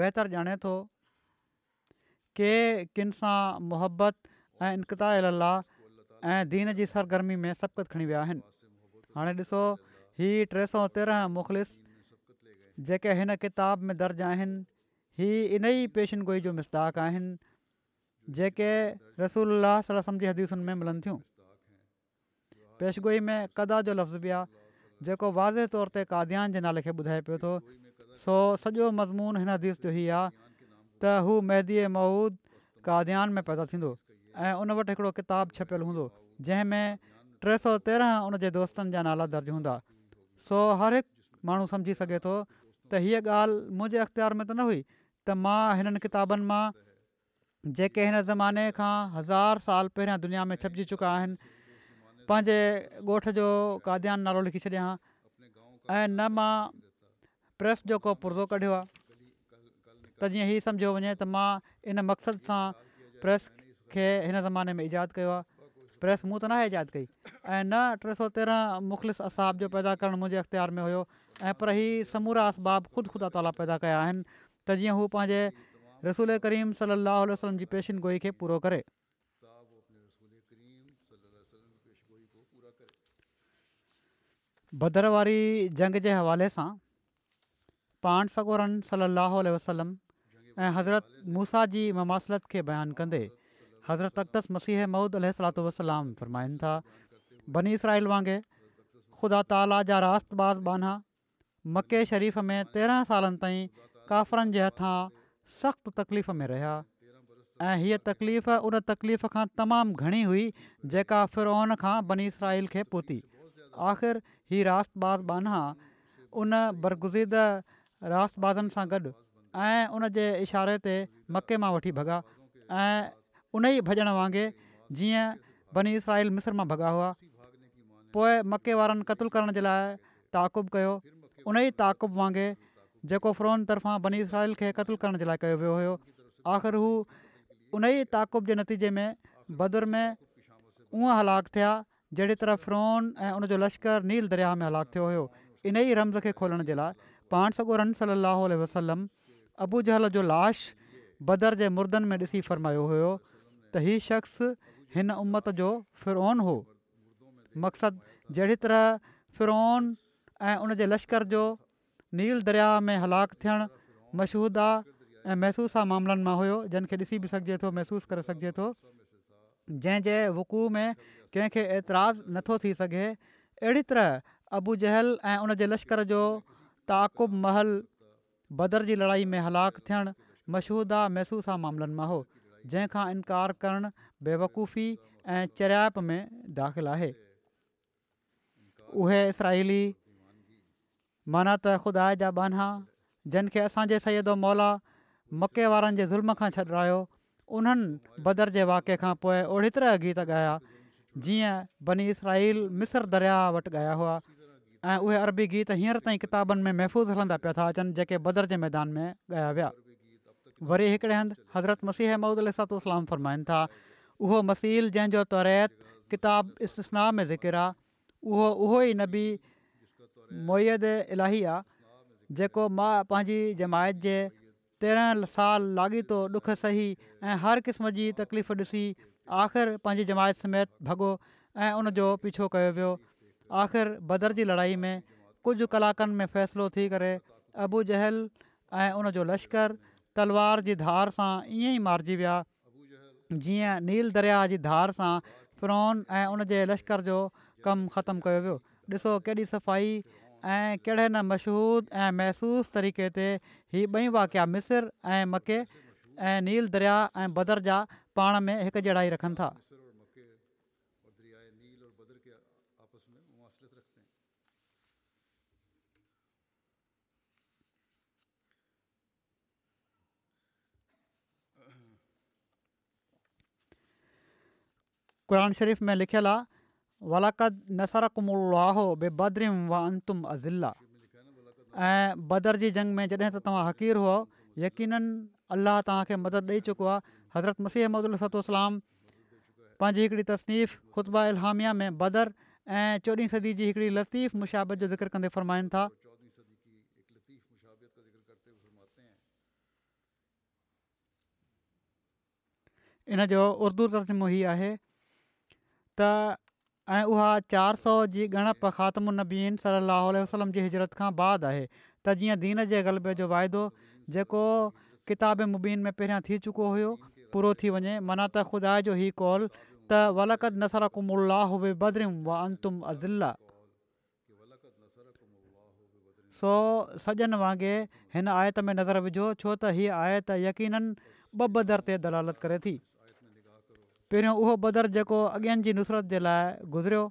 बहितर ॼाणे थो के किन सां मुहबत ऐं इनकतायल अलाह ऐं दीन जी सरगर्मी में सबकत खणी विया आहिनि हाणे ॾिसो हीअ टे सौ तेरहं मुख़लिस जेके हिन किताब में दर्ज आहिनि हीअ इन ई पेशनगोई जो मिसदाक आहिनि जेके रसूल जी हदीसुनि में मिलनि थियूं पेशगोई में कदा जो लफ़्ज़ बि आहे जेको वाज़े तौर ते काद्यान जे नाले खे ॿुधाए पियो थो सो सॼो मज़मून हिन हदीस जो ई आहे त हू महिदीअ महुूद काद्यान में पैदा थींदो ऐं उन वटि हिकिड़ो किताबु छपियलु हूंदो जंहिंमें टे सौ तेरहं उन जे दोस्तनि जा नाला दर्ज हूंदा सो हर हिकु माण्हू सम्झी सघे थो त हीअ ॻाल्हि मुंहिंजे अख़्तियार में त न हुई त मां हिननि किताबनि मां जेके हिन ज़माने खां हज़ार साल पहिरियां दुनिया में छपजी चुका आहिनि पंहिंजे ॻोठ जो काद्यान नालो लिखी छॾिया ऐं न मां प्रेस जो को पुरदो कढियो आहे त जीअं हीउ सम्झियो वञे त मां इन मक़सद सां प्रेस खे हिन ज़माने में ईजाद कयो आहे प्रेस मूं त न ईजाद कई ऐं न टे सौ तेरहं मुख़लिस असाब जो पैदा करणु मुंहिंजे अख़्तियार में हुयो ऐं पर हीउ समूरा असबाब ख़ुदि ख़ुदा ताला पैदा कया आहिनि त जीअं हू पंहिंजे रसूल करीम सलाहु वसलम जी पेशिनगोई खे पूरो करे भदर वारी जंग जे हवाले सां पांड सगोरनि सली लहल वसलम ऐं हज़रत मूसा जी ममासिलत खे बयानु कंदे हज़रत अक़दस मसीह मूद अल सलात वसलाम फ़रमाइनि था बनी इसराइल वांगुरु ख़ुदा ताला जा रास बाज़ बाना मके शरीफ़ में तेरहं सालनि ताईं काफ़रनि जे हथां सख़्तु तकलीफ़ में रहिया ऐं हीअ तकलीफ़ उन तकलीफ़ खां तमामु घणी हुई जेका फिरोन खां बनी इसराइल खे पहुती आख़िर हीअ रास बाना उन बरगुज़ीद रास बाज़नि सां गॾु ऐं उन जे इशारे ते मके मां वठी भॻा ऐं उन ई भॼण वांगुरु जीअं बनी इसराइल मिस्र मां भॻा हुआ पोइ मके वारनि क़तलु करण जे लाइ ताक़ुब कयो उन ई ताक़ुब वांगुरु जेको फ्रोन तर्फ़ां बनी इसराइल खे क़तुलु करण जे लाइ कयो वियो हुयो आख़िर हू उन ई ताक़ुब जे नतीजे में बदुर में उहो हलाकु थिया जहिड़ी तरह फ्रोन ऐं उनजो लश्कर नील दरिया में हलाकु थियो हुयो इन ई रमज़ खे खोलण जे लाइ पाण सगोरन रन सली वसलम अबू जहल जो लाश बदर जे मुर्दनि में ॾिसी फ़र्मायो हुयो त हीअ शख़्स हिन उमत जो फिरोन हो मक़्सदु जहिड़ी तरह फिरोन ऐं उन लश्कर जो नील दरिया में हलाक थियणु मशहूदा ऐं महसूसु मामलनि मां हुयो जंहिंखे ॾिसी बि सघिजे थो महसूसु करे सघिजे थो जंहिं जे हुक़ु में कंहिंखे एतिराज़ु नथो थी सघे अहिड़ी तरह जहल ऐं उन लश्कर जो ताक़ुब महल बदर जी लड़ाई में हलाकु थियणु मशहूदा महसूसा मामलनि मां हो जंहिंखां इनकार करणु बेवकूफ़ी ऐं चरियाप में दाख़िलु आहे उहे इसराली माना त ख़ुदा जा बाना जिन खे असांजे सैदो मौला मके वारनि जे ज़ुल्म खां छॾायो उन्हनि बदर जे वाक़े खां पोइ ओड़ी तरह गीत ॻाया जीअं बनी इसराल मिस्र दरिया वटि ॻाया हुआ ऐं उहे अरबी गीत हींअर ताईं किताबनि में महफ़ूज़ हलंदा पिया था अचनि जेके बदर जे मैदान में ॻाया विया वरी हिकिड़े हंधि हज़रत मसीह महूदुसातलाम फ़रमाइनि था उहो मसील जंहिंजो तौरत किताबु इस्तनाह में ज़िकिर आहे उहो उहो ई नबी मोत इलाही आहे जेको मां पंहिंजी जमायत जे तेरहं साल लाॻीतो ॾुख सही ऐं हर क़िस्म जी तकलीफ़ ॾिसी आख़िरि पंहिंजी जमायत समेत भॻो ऐं उनजो पीछो कयो वियो आख़िर बदर जी लड़ाई में कुझु कलाकनि में फ़ैसिलो थी करे अबूजहल ऐं उनजो लश्कर तलवार जी धार सां ईअं ई मारिजी विया जीअं नील दरिया जी धार सां फ्रॉन ऐं उन लश्कर जो कमु ख़तमु कयो वियो ॾिसो केॾी सफ़ाई ऐं कहिड़े न मशहूर ऐं महसूस तरीक़े ते हीउ ॿई वाकिया मिस्र ऐं मके ऐं नील दरिया ऐं बदर जा पाण में हिकु जहिड़ा ई रखनि था क़ुर शरीफ़ में लिखियलु आहे वालाकात नसरो बेबद्रिम ऐं बदर जी जंग में जॾहिं त तव्हां हक़ीर हुओ यकीननि अलाह तव्हांखे मदद ॾेई चुको आहे हज़रत मसीह अहमद सलाम पंहिंजी हिकिड़ी तस्नीफ़ ख़ुतबा अलहामिया में बदर ऐं चोॾहीं सदी जी हिकिड़ी लतीफ़ मुशाबत जो ज़िक्र कंदे फ़रमाइनि था इन जो उर्दू तज़ीमो ई आहे त ऐं उहा चारि सौ जी ॻणप ख़ात्म नबीन सलाहु वसलम जी हिजरत खां बाद आहे त जीअं दीन जे ग़लबे जो वाइदो जेको किताब मुबीन में पहिरियां थी चुको हुयो पूरो थी वञे मना त ख़ुदा जो ही कॉल त वलकद नसर कुम उलाहुबे बद्रिम अंतुम अज़ सो सॼनि वांगुरु हिन आयत में नज़र विझो छो त हीअ आयत यकीन ॿ बदर ते दलालत करे थी पहिरियों उहो बदर जेको अॻियनि जी नुसरत जे लाइ गुज़रियो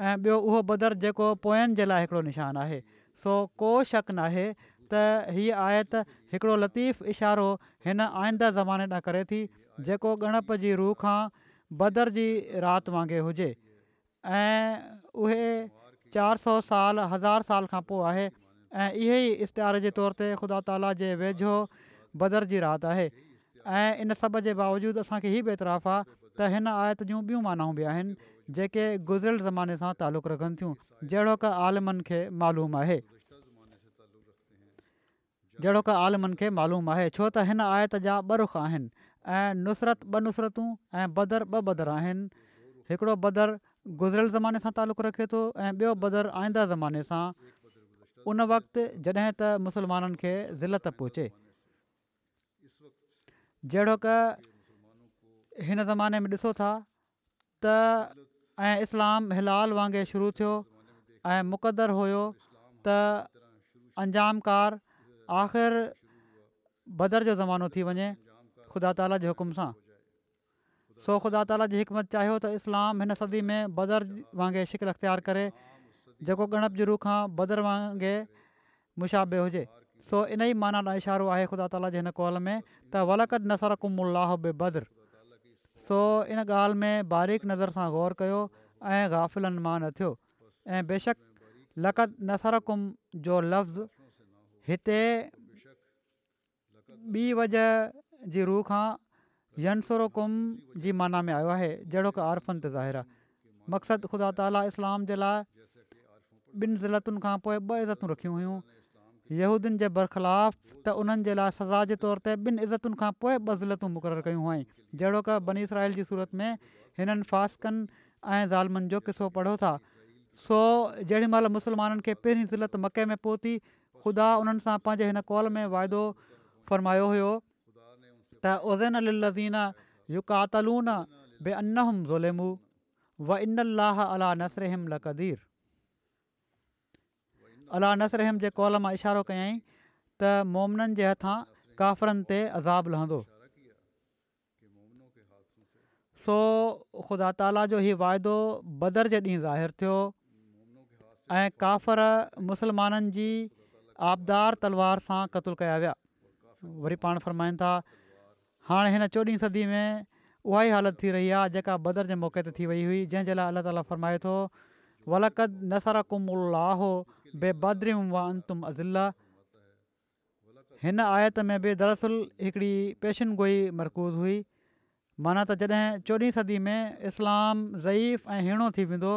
ऐं ॿियो उहो बदर जेको पोयनि जे लाइ हिकिड़ो निशानु आहे सो को शक न आहे त हीअ आहे त हिकिड़ो लतीफ़ु इशारो हिन आईंदा ज़माने ॾांहुं करे थी जेको गणप जी रूह खां बदर जी राति वांगुरु हुजे ऐं उहे सौ साल हज़ार साल खां पोइ आहे ऐं इहे ई इश्तिहार जे तौर ते ख़ुदा ताला जे वेझो बदर जी राति आहे ऐं इन सभ जे बावजूदु असांखे आहे त हिन आयत जूं ॿियूं मानाऊं बि आहिनि जेके गुज़िरियल ज़माने सां तालुक़ु रखनि थियूं जहिड़ो क आलमनि खे मालूम आहे जहिड़ो क आलमनि खे मालूम आहे छो त हिन आयत जा ॿ रुख आहिनि ऐं नुसरत ॿ नुसरतूं ऐं बदर ॿ बदर आहिनि हिकिड़ो बदरु गुज़िरियल ज़माने सां तालुक़ु रखे थो ऐं ॿियो बदर आईंदा ज़माने सां उन वक़्तु जॾहिं त मुसलमाननि खे ज़िलत पहुचे जहिड़ो हिन ज़माने में ॾिसो था त ऐं इस्लाम हिलाल वांगुरु शुरू थियो ऐं मुक़दरु हुओ त अंजामकारु आख़िर बदर जो ज़मानो थी वञे ख़ुदा ताला जे हुकुम सां सो ख़ुदा ताला जी हिकमत चाहियो त इस्लाम हिन सदी में बदर वांगुरु शिकिर अख़्तियार करे जेको गणप जी रूह खां बदर वांगुरु मुशाबे हुजे सो इन ई माना इशारो आहे ख़ुदा ताला जे हिन कॉल में त वलकद नसर कुम बे बदर सो इन ॻाल्हि में बारीक नज़र सां गौर कयो ऐं गाफ़िलनि मां न थियो ऐं बेशक लक़त नसरकुम जो लफ़्ज़ हिते ॿी वजह जी रूह खां यनसुरकुंभ जी माना में आयो आहे जहिड़ो की आरफन ते ज़ाहिर आहे मक़सदु ख़ुदा ताली इस्लाम जे लाइ ॿिनि इज़तुनि खां पोइ ॿ इज़तूं रखियूं हुयूं यूदियुनि जे बरख़िलाफ़ त उन्हनि जे लाइ सज़ा जे तौर ते ॿिनि इज़तुनि खां पोइ ॿ ज़िलतूं मुक़ररु कयूं आहिनि जहिड़ो की बनी इसराइल जी सूरत में हिननि फ़ासकनि ऐं ज़ालमनि जो किसो पढ़ो था सो जेॾीमहिल मुसलमाननि खे पहिरीं ज़िलत मके में पहुती ख़ुदा उन्हनि सां पंहिंजे हिन कौल में वाइदो फ़रमायो हुयो त ओज़ैन अलज़ीन यू कातलून बेनहम ज़ुलम व इन अलाह अला नसर लकदीर अला नसर रहिम जे कॉल मां इशारो कयईं त मोमननि जे हथां काफ़रनि ते अज़ाबु लहंदो सो ख़ुदा ताला जो हीउ वाइदो बदर जे ॾींहुं ज़ाहिरु थियो ऐं काफ़र मुसलमाननि जी आबदार तलवार सां कतलु कया विया वरी पाण फ़रमाइनि था हाणे हिन चोॾहीं सदी में उहा ई हालति थी रही आहे जेका बदर जे मौक़े ते थी वई हुई जंहिंजे लाइ अलाह ताला फ़रमाए थो वलकद नसर कुम उलाहो बेबद्रीम अंतुम अज़ल हिन आयत में बि दरसल हिकिड़ी गोई मरकूज़ हुई माना त जॾहिं चोॾहीं सदी में इस्लाम ज़ईफ़ ऐं हिणो थी वेंदो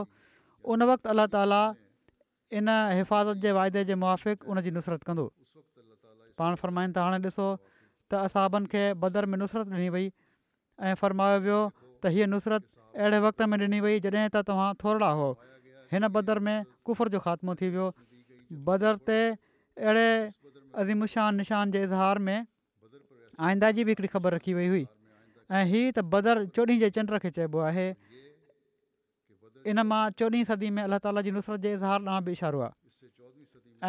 उन वक़्तु अल्ला ताला इन हिफ़ाज़त जे वाइदे जे मुआफ़िक़ उन जी नुसरत कंदो पाण फ़रमाईंदा हाणे ॾिसो त असाबनि खे बदर में नुसरत ॾिनी वई ऐं फ़रमायो वियो त हीअ नुसरत अहिड़े वक़्त में ॾिनी वई जॾहिं त तव्हां थोरा हुओ हिन बदर में कुफर जो ख़ात्मो थी वियो बदर ते अहिड़े अज़िमुशान निशान जे इज़हार में आईंदा जी बि हिकिड़ी ख़बर रखी वई हुई ऐं हीअ त बदर चोॾहीं जे चंड खे चइबो आहे इन मां चोॾहीं सदी में अलाह ताला जी नुसरत जे इज़हार ॾांहुं बि इशारो आहे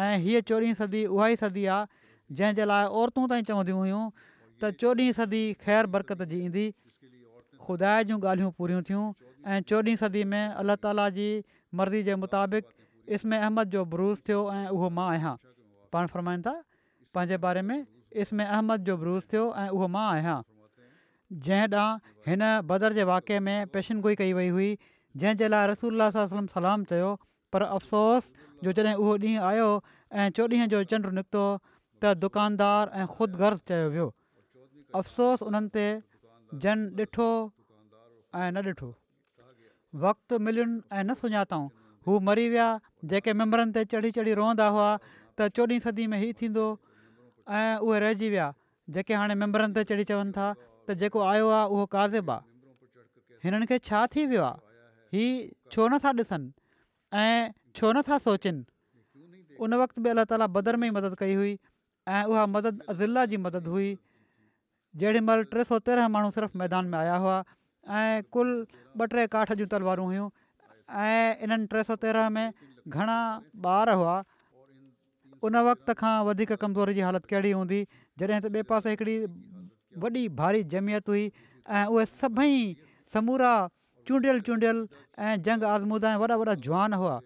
ऐं हीअ चोॾहीं सदी उहा ई सदी आहे जंहिंजे लाइ औरतूं ताईं चवंदियूं हुयूं त चोॾहीं सदी ख़ैर बरक़त जी ईंदी ख़ुदा जूं ॻाल्हियूं पूरियूं थियूं ऐं चोॾहीं सदी में अलाह ताला जी मर्ज़ी जे मुताबिक़ इसम अहमद जो बरूस थियो ऐं उहो मां आहियां पाण फ़र्माईनि था पंहिंजे बारे में इसम अहमद जो बरूस थियो ऐं उहो मां आहियां जंहिं ॾांहुं हिन बदर जे वाक़े में पेशनगोई कई वई हुई जंहिंजे लाइ रसूल सलाम चयो पर अफ़सोस जो जॾहिं उहो ॾींहुं आयो ऐं चोॾहीं जो चंड निकितो त दुकानदार ऐं ख़ुदि चयो वियो अफ़सोस उन्हनि ते जन ॾिठो ऐं न ॾिठो वक़्तु मिलियुनि ऐं न सुञातऊं हू मरी विया जेके मैंबरनि ते चढ़ी चढ़ी रहंदा हुआ त चोॾहीं सदी में हीउ थींदो ऐं उहे रहिजी विया जेके हाणे मैंबरनि ते चढ़ी चवनि था त जेको आयो आहे उहो काज़िबु आहे हिननि खे छा थी वियो आहे हीउ छो नथा ॾिसनि ऐं छो नथा सोचनि उन वक़्त बि अलाह ताला बदरमे ई मदद कई हुई ऐं उहा मदद ज़िला जी मदद हुई जेॾीमहिल टे सौ तेरहं माण्हू सिर्फ़ु मैदान में आया हुआ ऐं कुल ॿ टे काठ जुतल वारियूं हुयूं ऐं इन्हनि टे सौ तेरहं में घणा ॿार हुआ उन वक़्त खां वधीक कमज़ोरी जी हालति कहिड़ी हूंदी जॾहिं त ॿिए पासे हिकिड़ी वॾी भारी जमियत हुई ऐं उहे सभई समूरा चूंडियल चूंडियल ऐं जंग आज़मूद जा वॾा वॾा जुवान हुआ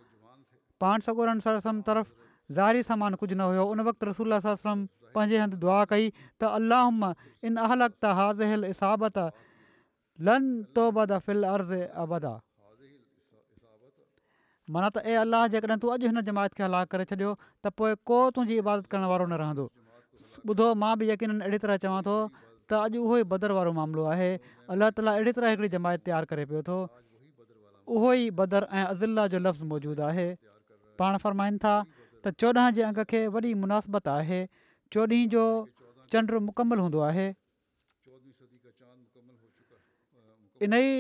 पाण सगोरनि सां ससम ज़ाहिरी समान कुझु न हुयो उन वक़्तु रसूला साल पंहिंजे हंधि दुआ कई त अलाहुम इन अहल त लन अर्ज़ अबदा माना त ए अलाह जेकॾहिं तूं अॼु हिन जमायत खे हलाक करे छॾियो त पोइ को तुंहिंजी इबादत करण वारो न रहंदो ॿुधो मां बि यकीन अहिड़ी तरह चवां थो त अॼु उहो ई बदर वारो मामिलो आहे अलाह ताला अहिड़ी तरह हिकिड़ी जमायत तयारु करे पियो थो उहो ई बदर ऐं अज़िलाह जो लफ़्ज़ मौजूदु आहे पाण फ़रमाइनि था त चोॾहं जे अंग खे वॾी मुनासिबत आहे चोॾहीं जो चंड मुकमल हूंदो आहे इन ई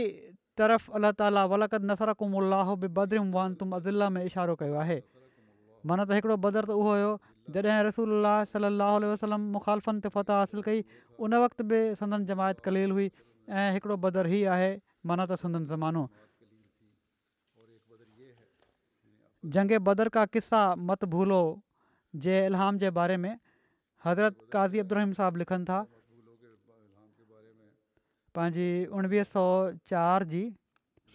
तरफ़ अलाह ताला वलकद नसरक़म अल बि बदिरम वान तुम अदिला में इशारो कयो आहे माना त हिकिड़ो बदर त उहो हुयो जॾहिं रसूल सलाहु वसलम मुख़ालफ़नि ते फ़तह हासिलु कई उन वक़्तु बि संदम जमायत कलेल हुई ऐं हिकिड़ो बदर ही आहे माना त संदम ज़मानो जंग बदर का क़िसा मत भूलो जे इल्हाम जे बारे में हज़रत क़ाज़ी अब्दुहीम साहबु लिखनि था पंहिंजी उणिवीह सौ चारि जी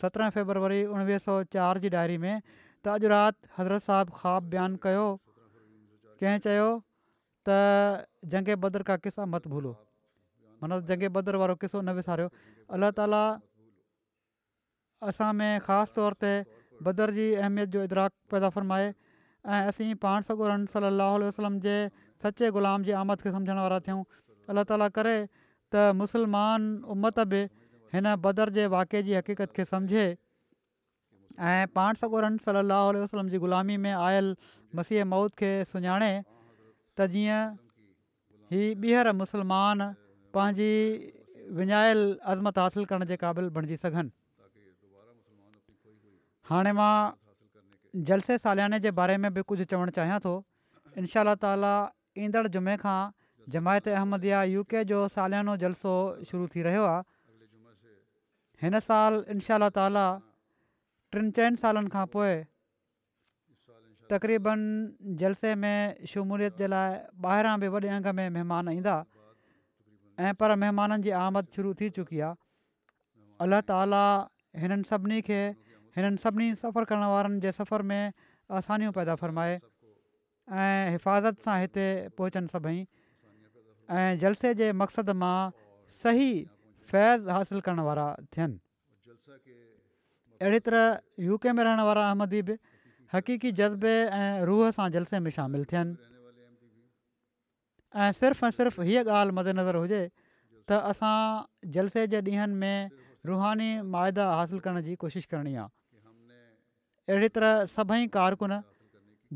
सत्रहं फेबरवरी उणिवीह सौ चारि जी डायरी में त अॼु राति हज़रत साहिब ख़्वाबु बयानु कयो कंहिं चयो त जंगे बदर का किसा मत भूलो मतिलबु जंगे बदर वारो किसो न विसारियो अलाह ताला असां में ख़ासि तौर ते बदर जी अहमियत जो इदराकु पैदा फर्माए ऐं असीं पाण सॻो रही वसलम जे सचे ग़ुलाम जी आमद खे सम्झण वारा थियूं अलाह ताला करे त मुसलमान उमत बि हिन बदर जे वाके जी हक़ीक़त खे सम्झे ऐं पाण सगुरनि सलाहु वसलम जी ग़ुलामी में आयल मसीह मौत खे सुञाणे त जीअं ही ॿीहर मुसलमान पंहिंजी विञायल अज़मत हासिलु करण जे क़ाबिलु बणिजी सघनि हाणे मां जलसे सालियाने जे बारे में बि कुझु चवणु चाहियां थो इनशा ताली ईंदड़ जुमे खां जमायत अहमद इहा यू के जो सालियानो जलसो शुरू थी रहियो आहे हिन साल इनशा ताला टिनि चइनि सालनि खां पोइ तक़रीबनि जलसे में शमूलियत जे लाइ ॿाहिरां बि वॾे अंग में महिमान ईंदा ऐं पर महिमाननि जी आमद शुरू थी चुकी आहे अलाह ताला हिननि सभिनी खे हिननि सभिनी सफ़र करण वारनि जे सफ़र में आसानियूं पैदा फ़रमाए ऐं हिफ़ाज़त सां हिते पहुचनि सभई ऐं जलसे जे मक़सद मां सही फैज़ हासिलु करण वारा थियनि अहिड़ी तरह यू के में रहण वारा अहमदी बि हक़ीक़ी जज़्बे ऐं रूह सां जलसे में शामिलु थियनि ऐं सिर्फ़ु ऐं सिर्फ़ु हीअ ॻाल्हि मदेनज़र हुजे त असां जलसे जे ॾींहंनि में रूहानी माइदा हासिलु करण जी कोशिशि करणी आहे अहिड़ी तरह सभई कारकुन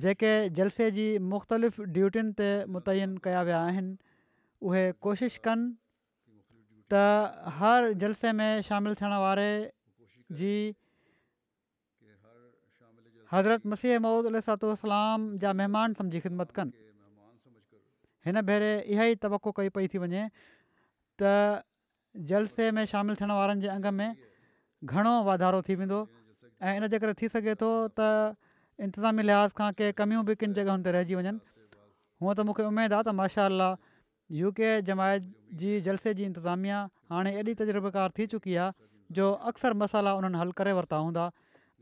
जेके जलसे जी मुख़्तलिफ़ ड्यूटियुनि ते मुतन कया विया आहिनि उहे कोशिशि कनि त हर जलसे में शामिलु थियण वारे जी हज़रत मसीह महूद अलातलाम जा महिमान सम्झी ख़िदमत कनि हिन भेरे इहा ई तवको कई पई थी वञे त जलसे में शामिलु थियण वारनि जे अंग में घणो वाधारो थी वेंदो ऐं करे थी सघे थो त इंतिज़ामी लिहाज़ खां के कमियूं बि किन जॻहियुनि ते रहिजी वञनि हुअं त मूंखे उमेदु आहे त माशा अलाह यूके जमायत जी जलसे जी इंतिज़ामिया हाणे एॾी तजुर्बेकार थी चुकी आहे जो अक्सर मसाला उन्हनि हल करे वरिता हूंदा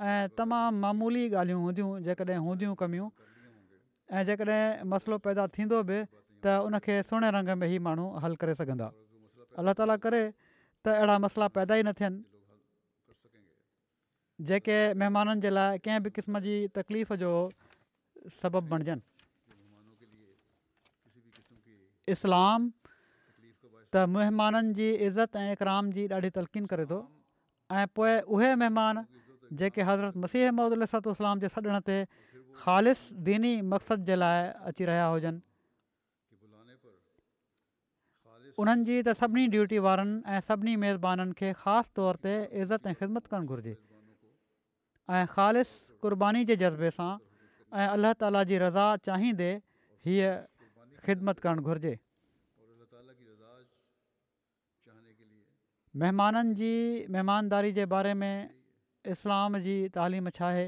ऐं तमामु मामूली ॻाल्हियूं हूंदियूं जेकॾहिं हूंदियूं कमियूं ऐं जेकॾहिं मसइलो पैदा थींदो बि त उनखे सुहिणे रंग में ई माण्हू हल करे सघंदा अल्ला ताल करे त अहिड़ा मसइला पैदा ई न थियनि जेके महिमाननि जे लाइ कंहिं बि क़िस्म जी तकलीफ़ जो सबबु बणिजनि इस्लाम त महिमाननि जी इज़त ऐं इकराम जी ॾाढी तलक़ीन करे थो ऐं पोए उहे महिमान जेके हज़रत मसीह महमदल इस्लाम जे सॾण ते ख़ालि दीनी मक़सदु जे लाइ अची रहिया हुजनि उन्हनि जी त सभिनी ड्यूटी वारनि ऐं सभिनी मेज़बानीनि खे ख़ासि तौर ते इज़त ऐं ख़िदमत करणु घुरिजे ऐं ख़ालि क़ुर्बानी जे जज़्बे सां ऐं अलाह ताला जी रज़ा चाहींदे हीअ ख़िदमत करणु घुरिजे महिमाननि जी महिमानदारी जे बारे में इस्लाम जी तालीम छा आहे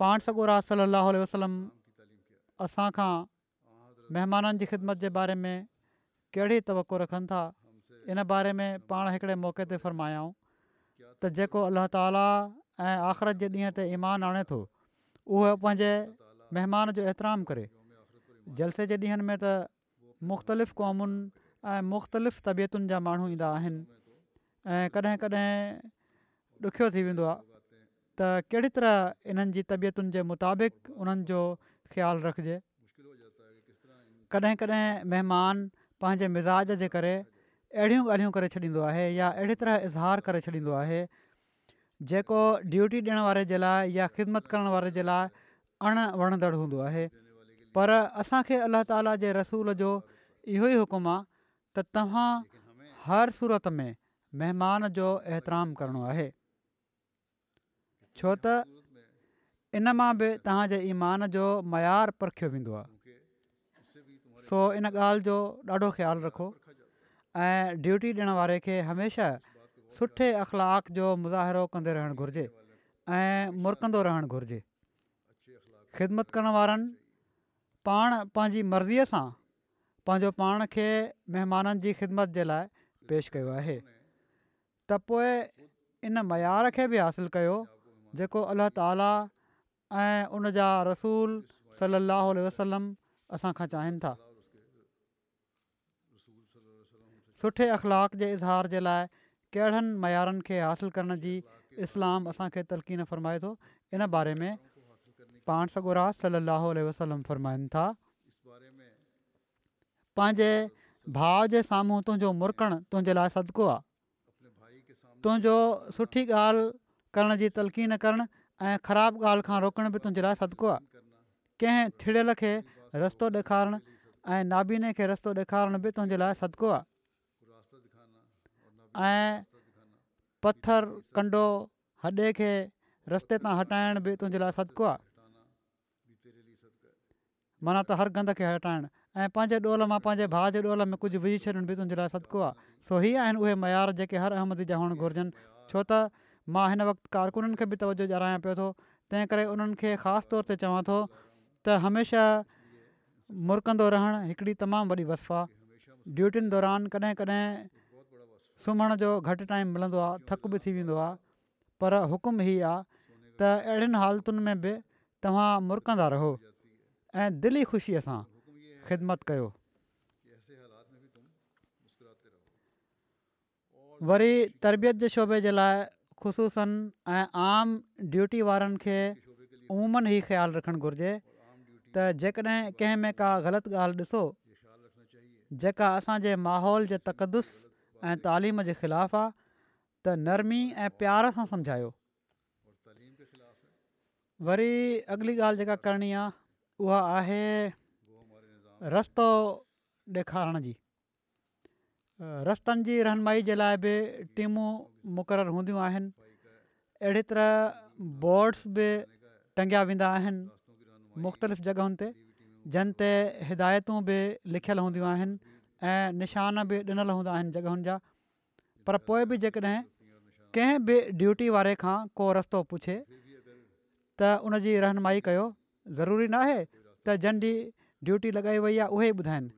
पाण सगुरा सलाहु वसलम असांखां महिमाननि जी ख़िदमत जे बारे में कहिड़ी तवको रखनि था इन बारे में पाण हिकिड़े मौक़े ते फ़रमायऊं त जेको अलाह ताला ऐं आख़िरत जे ॾींहं ते ईमान आणे थो उहो पंहिंजे महिमान जो एतिराम करे जलसे जे ॾींहनि में त मुख़्तलिफ़ क़ौमुनि ऐं मुख़्तलिफ़ तबियतुनि जा माण्हू ईंदा आहिनि ऐं कॾहिं कॾहिं ॾुखियो थी वेंदो आहे त कहिड़ी तरह इन्हनि जी तबियतुनि जे मुताबिक़ उन्हनि जो ख़्यालु रखिजे कॾहिं कॾहिं महिमान पंहिंजे मिज़ाज जे करे अहिड़ियूं ॻाल्हियूं करे छॾींदो आहे या अहिड़ी तरह इज़हार करे छॾींदो आहे जेको ड्यूटी ॾियण वारे जे लाइ या ख़िदमत करण वारे जे लाइ पर असांखे अलाह ताला जे रसूल जो इहो ई हुकुम आहे त तव्हां हर सूरत में महिमान जो एहतिराम करिणो आहे छो त इन मां बि तव्हांजे ईमान जो मयारु परखियो वेंदो सो इन ॻाल्हि जो ॾाढो ख़्यालु रखो ऐं ड्यूटी ॾियण वारे खे हमेशह सुठे अख़लाक़ जो मुज़ाहिरो कंदे रहणु घुरिजे ऐं मुरकंदो रहणु घुरिजे ख़िदमत करण वारनि पाण पंहिंजी मर्ज़ीअ सां पंहिंजो पाण खे महिमाननि जी ख़िदमत जे लाइ पेश कयो आहे त पोइ इन मयार खे बि हासिलु कयो जेको अलाह ताला ऐं उन जा रसूल सली अलाह वसलम असांखां चाहिनि था सुठे अख़लाक़ जे इज़हार जे लाइ कहिड़नि मयारनि खे हासिलु करण जी इस्लाम असांखे तलकीन फरमाए थो इन बारे में पाण सगुरा सलाहु फ़रमाईनि था पंहिंजे भाउ जे साम्हूं तुंहिंजो मुरकणु तुंहिंजे लाइ सदिको आहे तुंहिंजो सुठी ॻाल्हि करण जी तलकी न करणु ऐं ख़राबु ॻाल्हि खां रोकण बि तुंहिंजे लाइ सदिको आहे कंहिं थिड़ियल खे रस्तो ॾेखारणु ऐं नाबीने खे रस्तो ॾेखारण बि तुंहिंजे लाइ सदिको आहे ऐं कंडो हॾे खे रस्ते तां हटाइण बि तुंहिंजे लाइ सदिको आहे माना त हर गंद खे हटाइणु ऐं पंहिंजे ॾोहल मां पंहिंजे भाउ जे ॾोहल में कुझु विझी छॾनि बि तुंहिंजे लाइ सदिको आहे सो ही आहिनि उहे मयार जेके हर अहमद जा हुअणु घुरिजनि छो त मां हिन वक़्तु कारकुननि खे बि तवजो ॼाणायां पियो थो तंहिं करे उन्हनि खे ख़ासि तौर ते चवां थो त हमेशह मुरकंदो रहण हिकिड़ी तमामु वॾी वस आहे ड्यूटियुनि दौरान कॾहिं कॾहिं सुम्हण जो घटि टाइम मिलंदो आहे थक बि थी वेंदो आहे पर हुकुम ई आहे त अहिड़ियुनि हालतुनि में बि तव्हां मुरकंदा रहो ऐं दिली ख़ुशीअ सां ख़िदमत कयो वरी तरबियत जे शोबे जे लाइ ख़ुशूसनि ऐं आम ड्यूटी वारनि खे उमून ई ख़्यालु रखणु घुरिजे त जेकॾहिं कंहिं में का ग़लति ॻाल्हि ॾिसो जेका असांजे माहौल जे तक़दुस ऐं तालीम जे ख़िलाफ़ आहे त नरमी ऐं प्यार सां वरी अॻली ॻाल्हि जेका करणी आहे उहा आहे रस्तो ॾेखारण जी रस्तनि जी रहनमाई जे लाइ बि टीमूं मुक़ररु हूंदियूं आहिनि अहिड़ी तरह बोर्ड्स बि टंगिया वेंदा आहिनि मुख़्तलिफ़ जॻहियुनि ते जंहिं ते हिदायतूं बि लिखियलु हूंदियूं आहिनि ऐं निशान बि ॾिनल हूंदा आहिनि जॻहियुनि जा पर पोइ बि जेकॾहिं कंहिं बि ड्यूटी वारे खां को रस्तो पुछे त उन रहनुमाई कयो ज़रूरी न आहे त जॾहिं ड्यूटी लॻाई वई आहे उहे ॿुधाइनि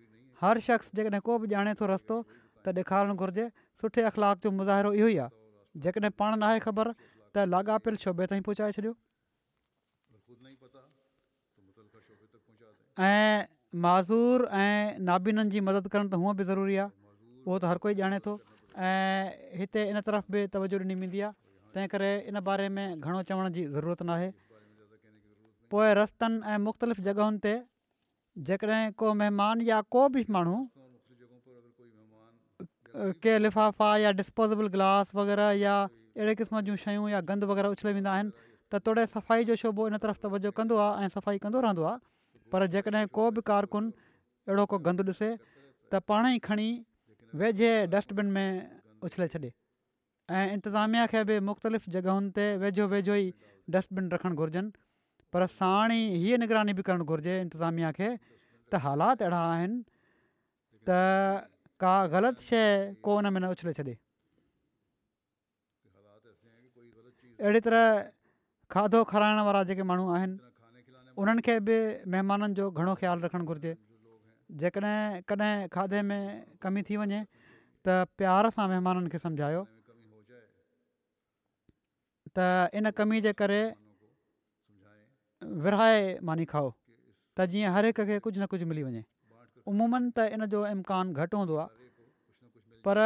हर शख़्स जेकॾहिं को बि ॼाणे थो रस्तो त ॾेखारणु घुरिजे सुठे अख़लाक जो मुज़ाहिरो इहो ई आहे जेकॾहिं पाण ख़बर त लाॻापियल शोभे ताईं पहुचाए छॾियो ऐं माज़ूर ऐं नाबीननि जी मदद करणु त हूअं बि ज़रूरी आहे उहो त हर कोई ॼाणे थो ऐं हिते इन तरफ़ बि तवजो ॾिनी वेंदी आहे तंहिं करे इन बारे में घणो चवण जी ज़रूरत न आहे पोइ रस्तनि ऐं मुख़्तलिफ़ जॻहियुनि ते जेकॾहिं को महिमान या को बि माण्हू के लिफ़ाफ़ा या डिस्पोज़ेबल ग्लास वग़ैरह या अहिड़े क़िस्म जूं शयूं या गंद वग़ैरह उछले वेंदा आहिनि त तोड़े सफ़ाई जो शोबो इन तरफ़ त वेझो कंदो आहे ऐं सफ़ाई कंदो रहंदो आहे पर जेकॾहिं को बि कारकुन अहिड़ो को गंद ॾिसे त पाणेई खणी वेझे डस्टबिन में उछले छॾे ऐं इंतिज़ामिया खे बि मुख़्तलिफ़ जॻहियुनि ते वेझो वेझो ई डस्टबिन रखणु घुरिजनि पर साणी हीअ निगरानी बि करणु घुरिजे इंतिज़ामिया खे त हालात अहिड़ा आहिनि त का ग़लति शइ को में न उछले छॾे अहिड़ी तरह खाधो खाराइण वारा जेके माण्हू आहिनि उन्हनि खे बि महिमाननि जो घणो ख़्यालु रखणु घुरिजे जेकॾहिं कॾहिं खाधे में कमी थी वञे त प्यार सां महिमाननि खे सम्झायो त इन कमी जे करे विरहाए मानी खाओ त जीअं हर हिक खे कुझु न कुझु मिली वञे उमूमनि त इन जो इम्कानु घटि हूंदो आहे पर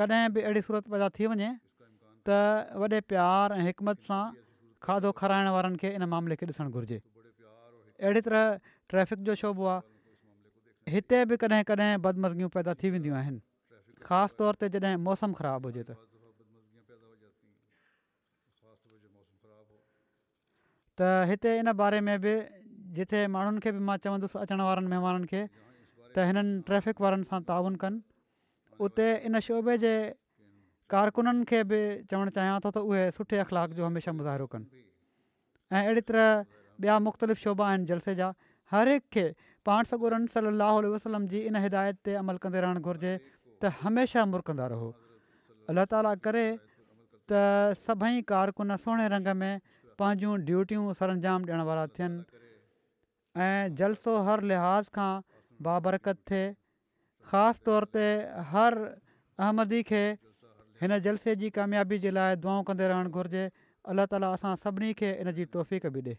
कॾहिं बि अहिड़ी सूरत पैदा थी वञे त वॾे प्यार ऐं हिकमत सां खाधो खाराइण वारनि खे इन मामले खे ॾिसणु घुरिजे अहिड़ी तरह ट्रैफ़िक जो शोबो आहे हिते बि कॾहिं कॾहिं बदमज़गियूं पैदा थी वेंदियूं आहिनि ख़ासि तौर ते जॾहिं मौसमु ख़राबु हुजे त त हिते इन बारे में बि जिथे माण्हुनि खे बि मां चवंदुसि अचण वारनि महिमाननि खे त हिननि ट्रैफ़िक वारनि सां ताउन कनि उते इन शोबे जे कारकुननि खे बि चवणु चाहियां थो त उहे सुठे अख़लाक जो हमेशह मुज़ाहिरो कनि ऐं अहिड़ी तरह ॿिया मुख़्तलिफ़ शोबा आहिनि जलसे जा हर हिकु खे पाण सगुरनि सली लाहु वसलम जी इन हिदायत ते अमल कंदे रहणु घुरिजे त हमेशह मुर रहो अल्ला ताला करे त सभई कारकुन सुहिणे रंग में पंहिंजूं ड्यूटियूं सरंजाम ॾियण वारा थियनि ऐं जलसो हर लिहाज़ खां बाबरकत थिए ख़ासि तौर ते हर अहमदी खे हिन जलसे जी कामयाबी जे लाइ दुआ कंदे रहणु घुरिजे अलाह ताला असां सभिनी खे इन जी तौफ़ बि ॾिए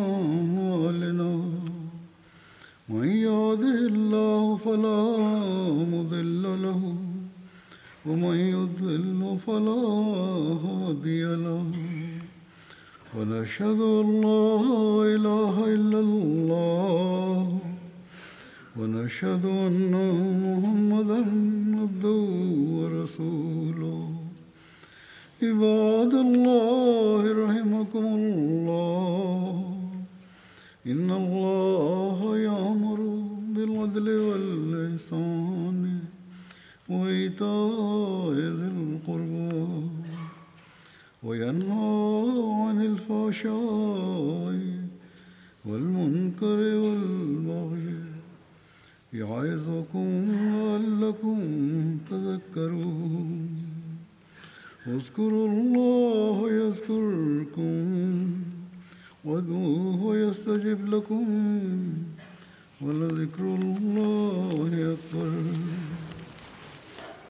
أشهد أن لا إله إلا الله ونشهد أن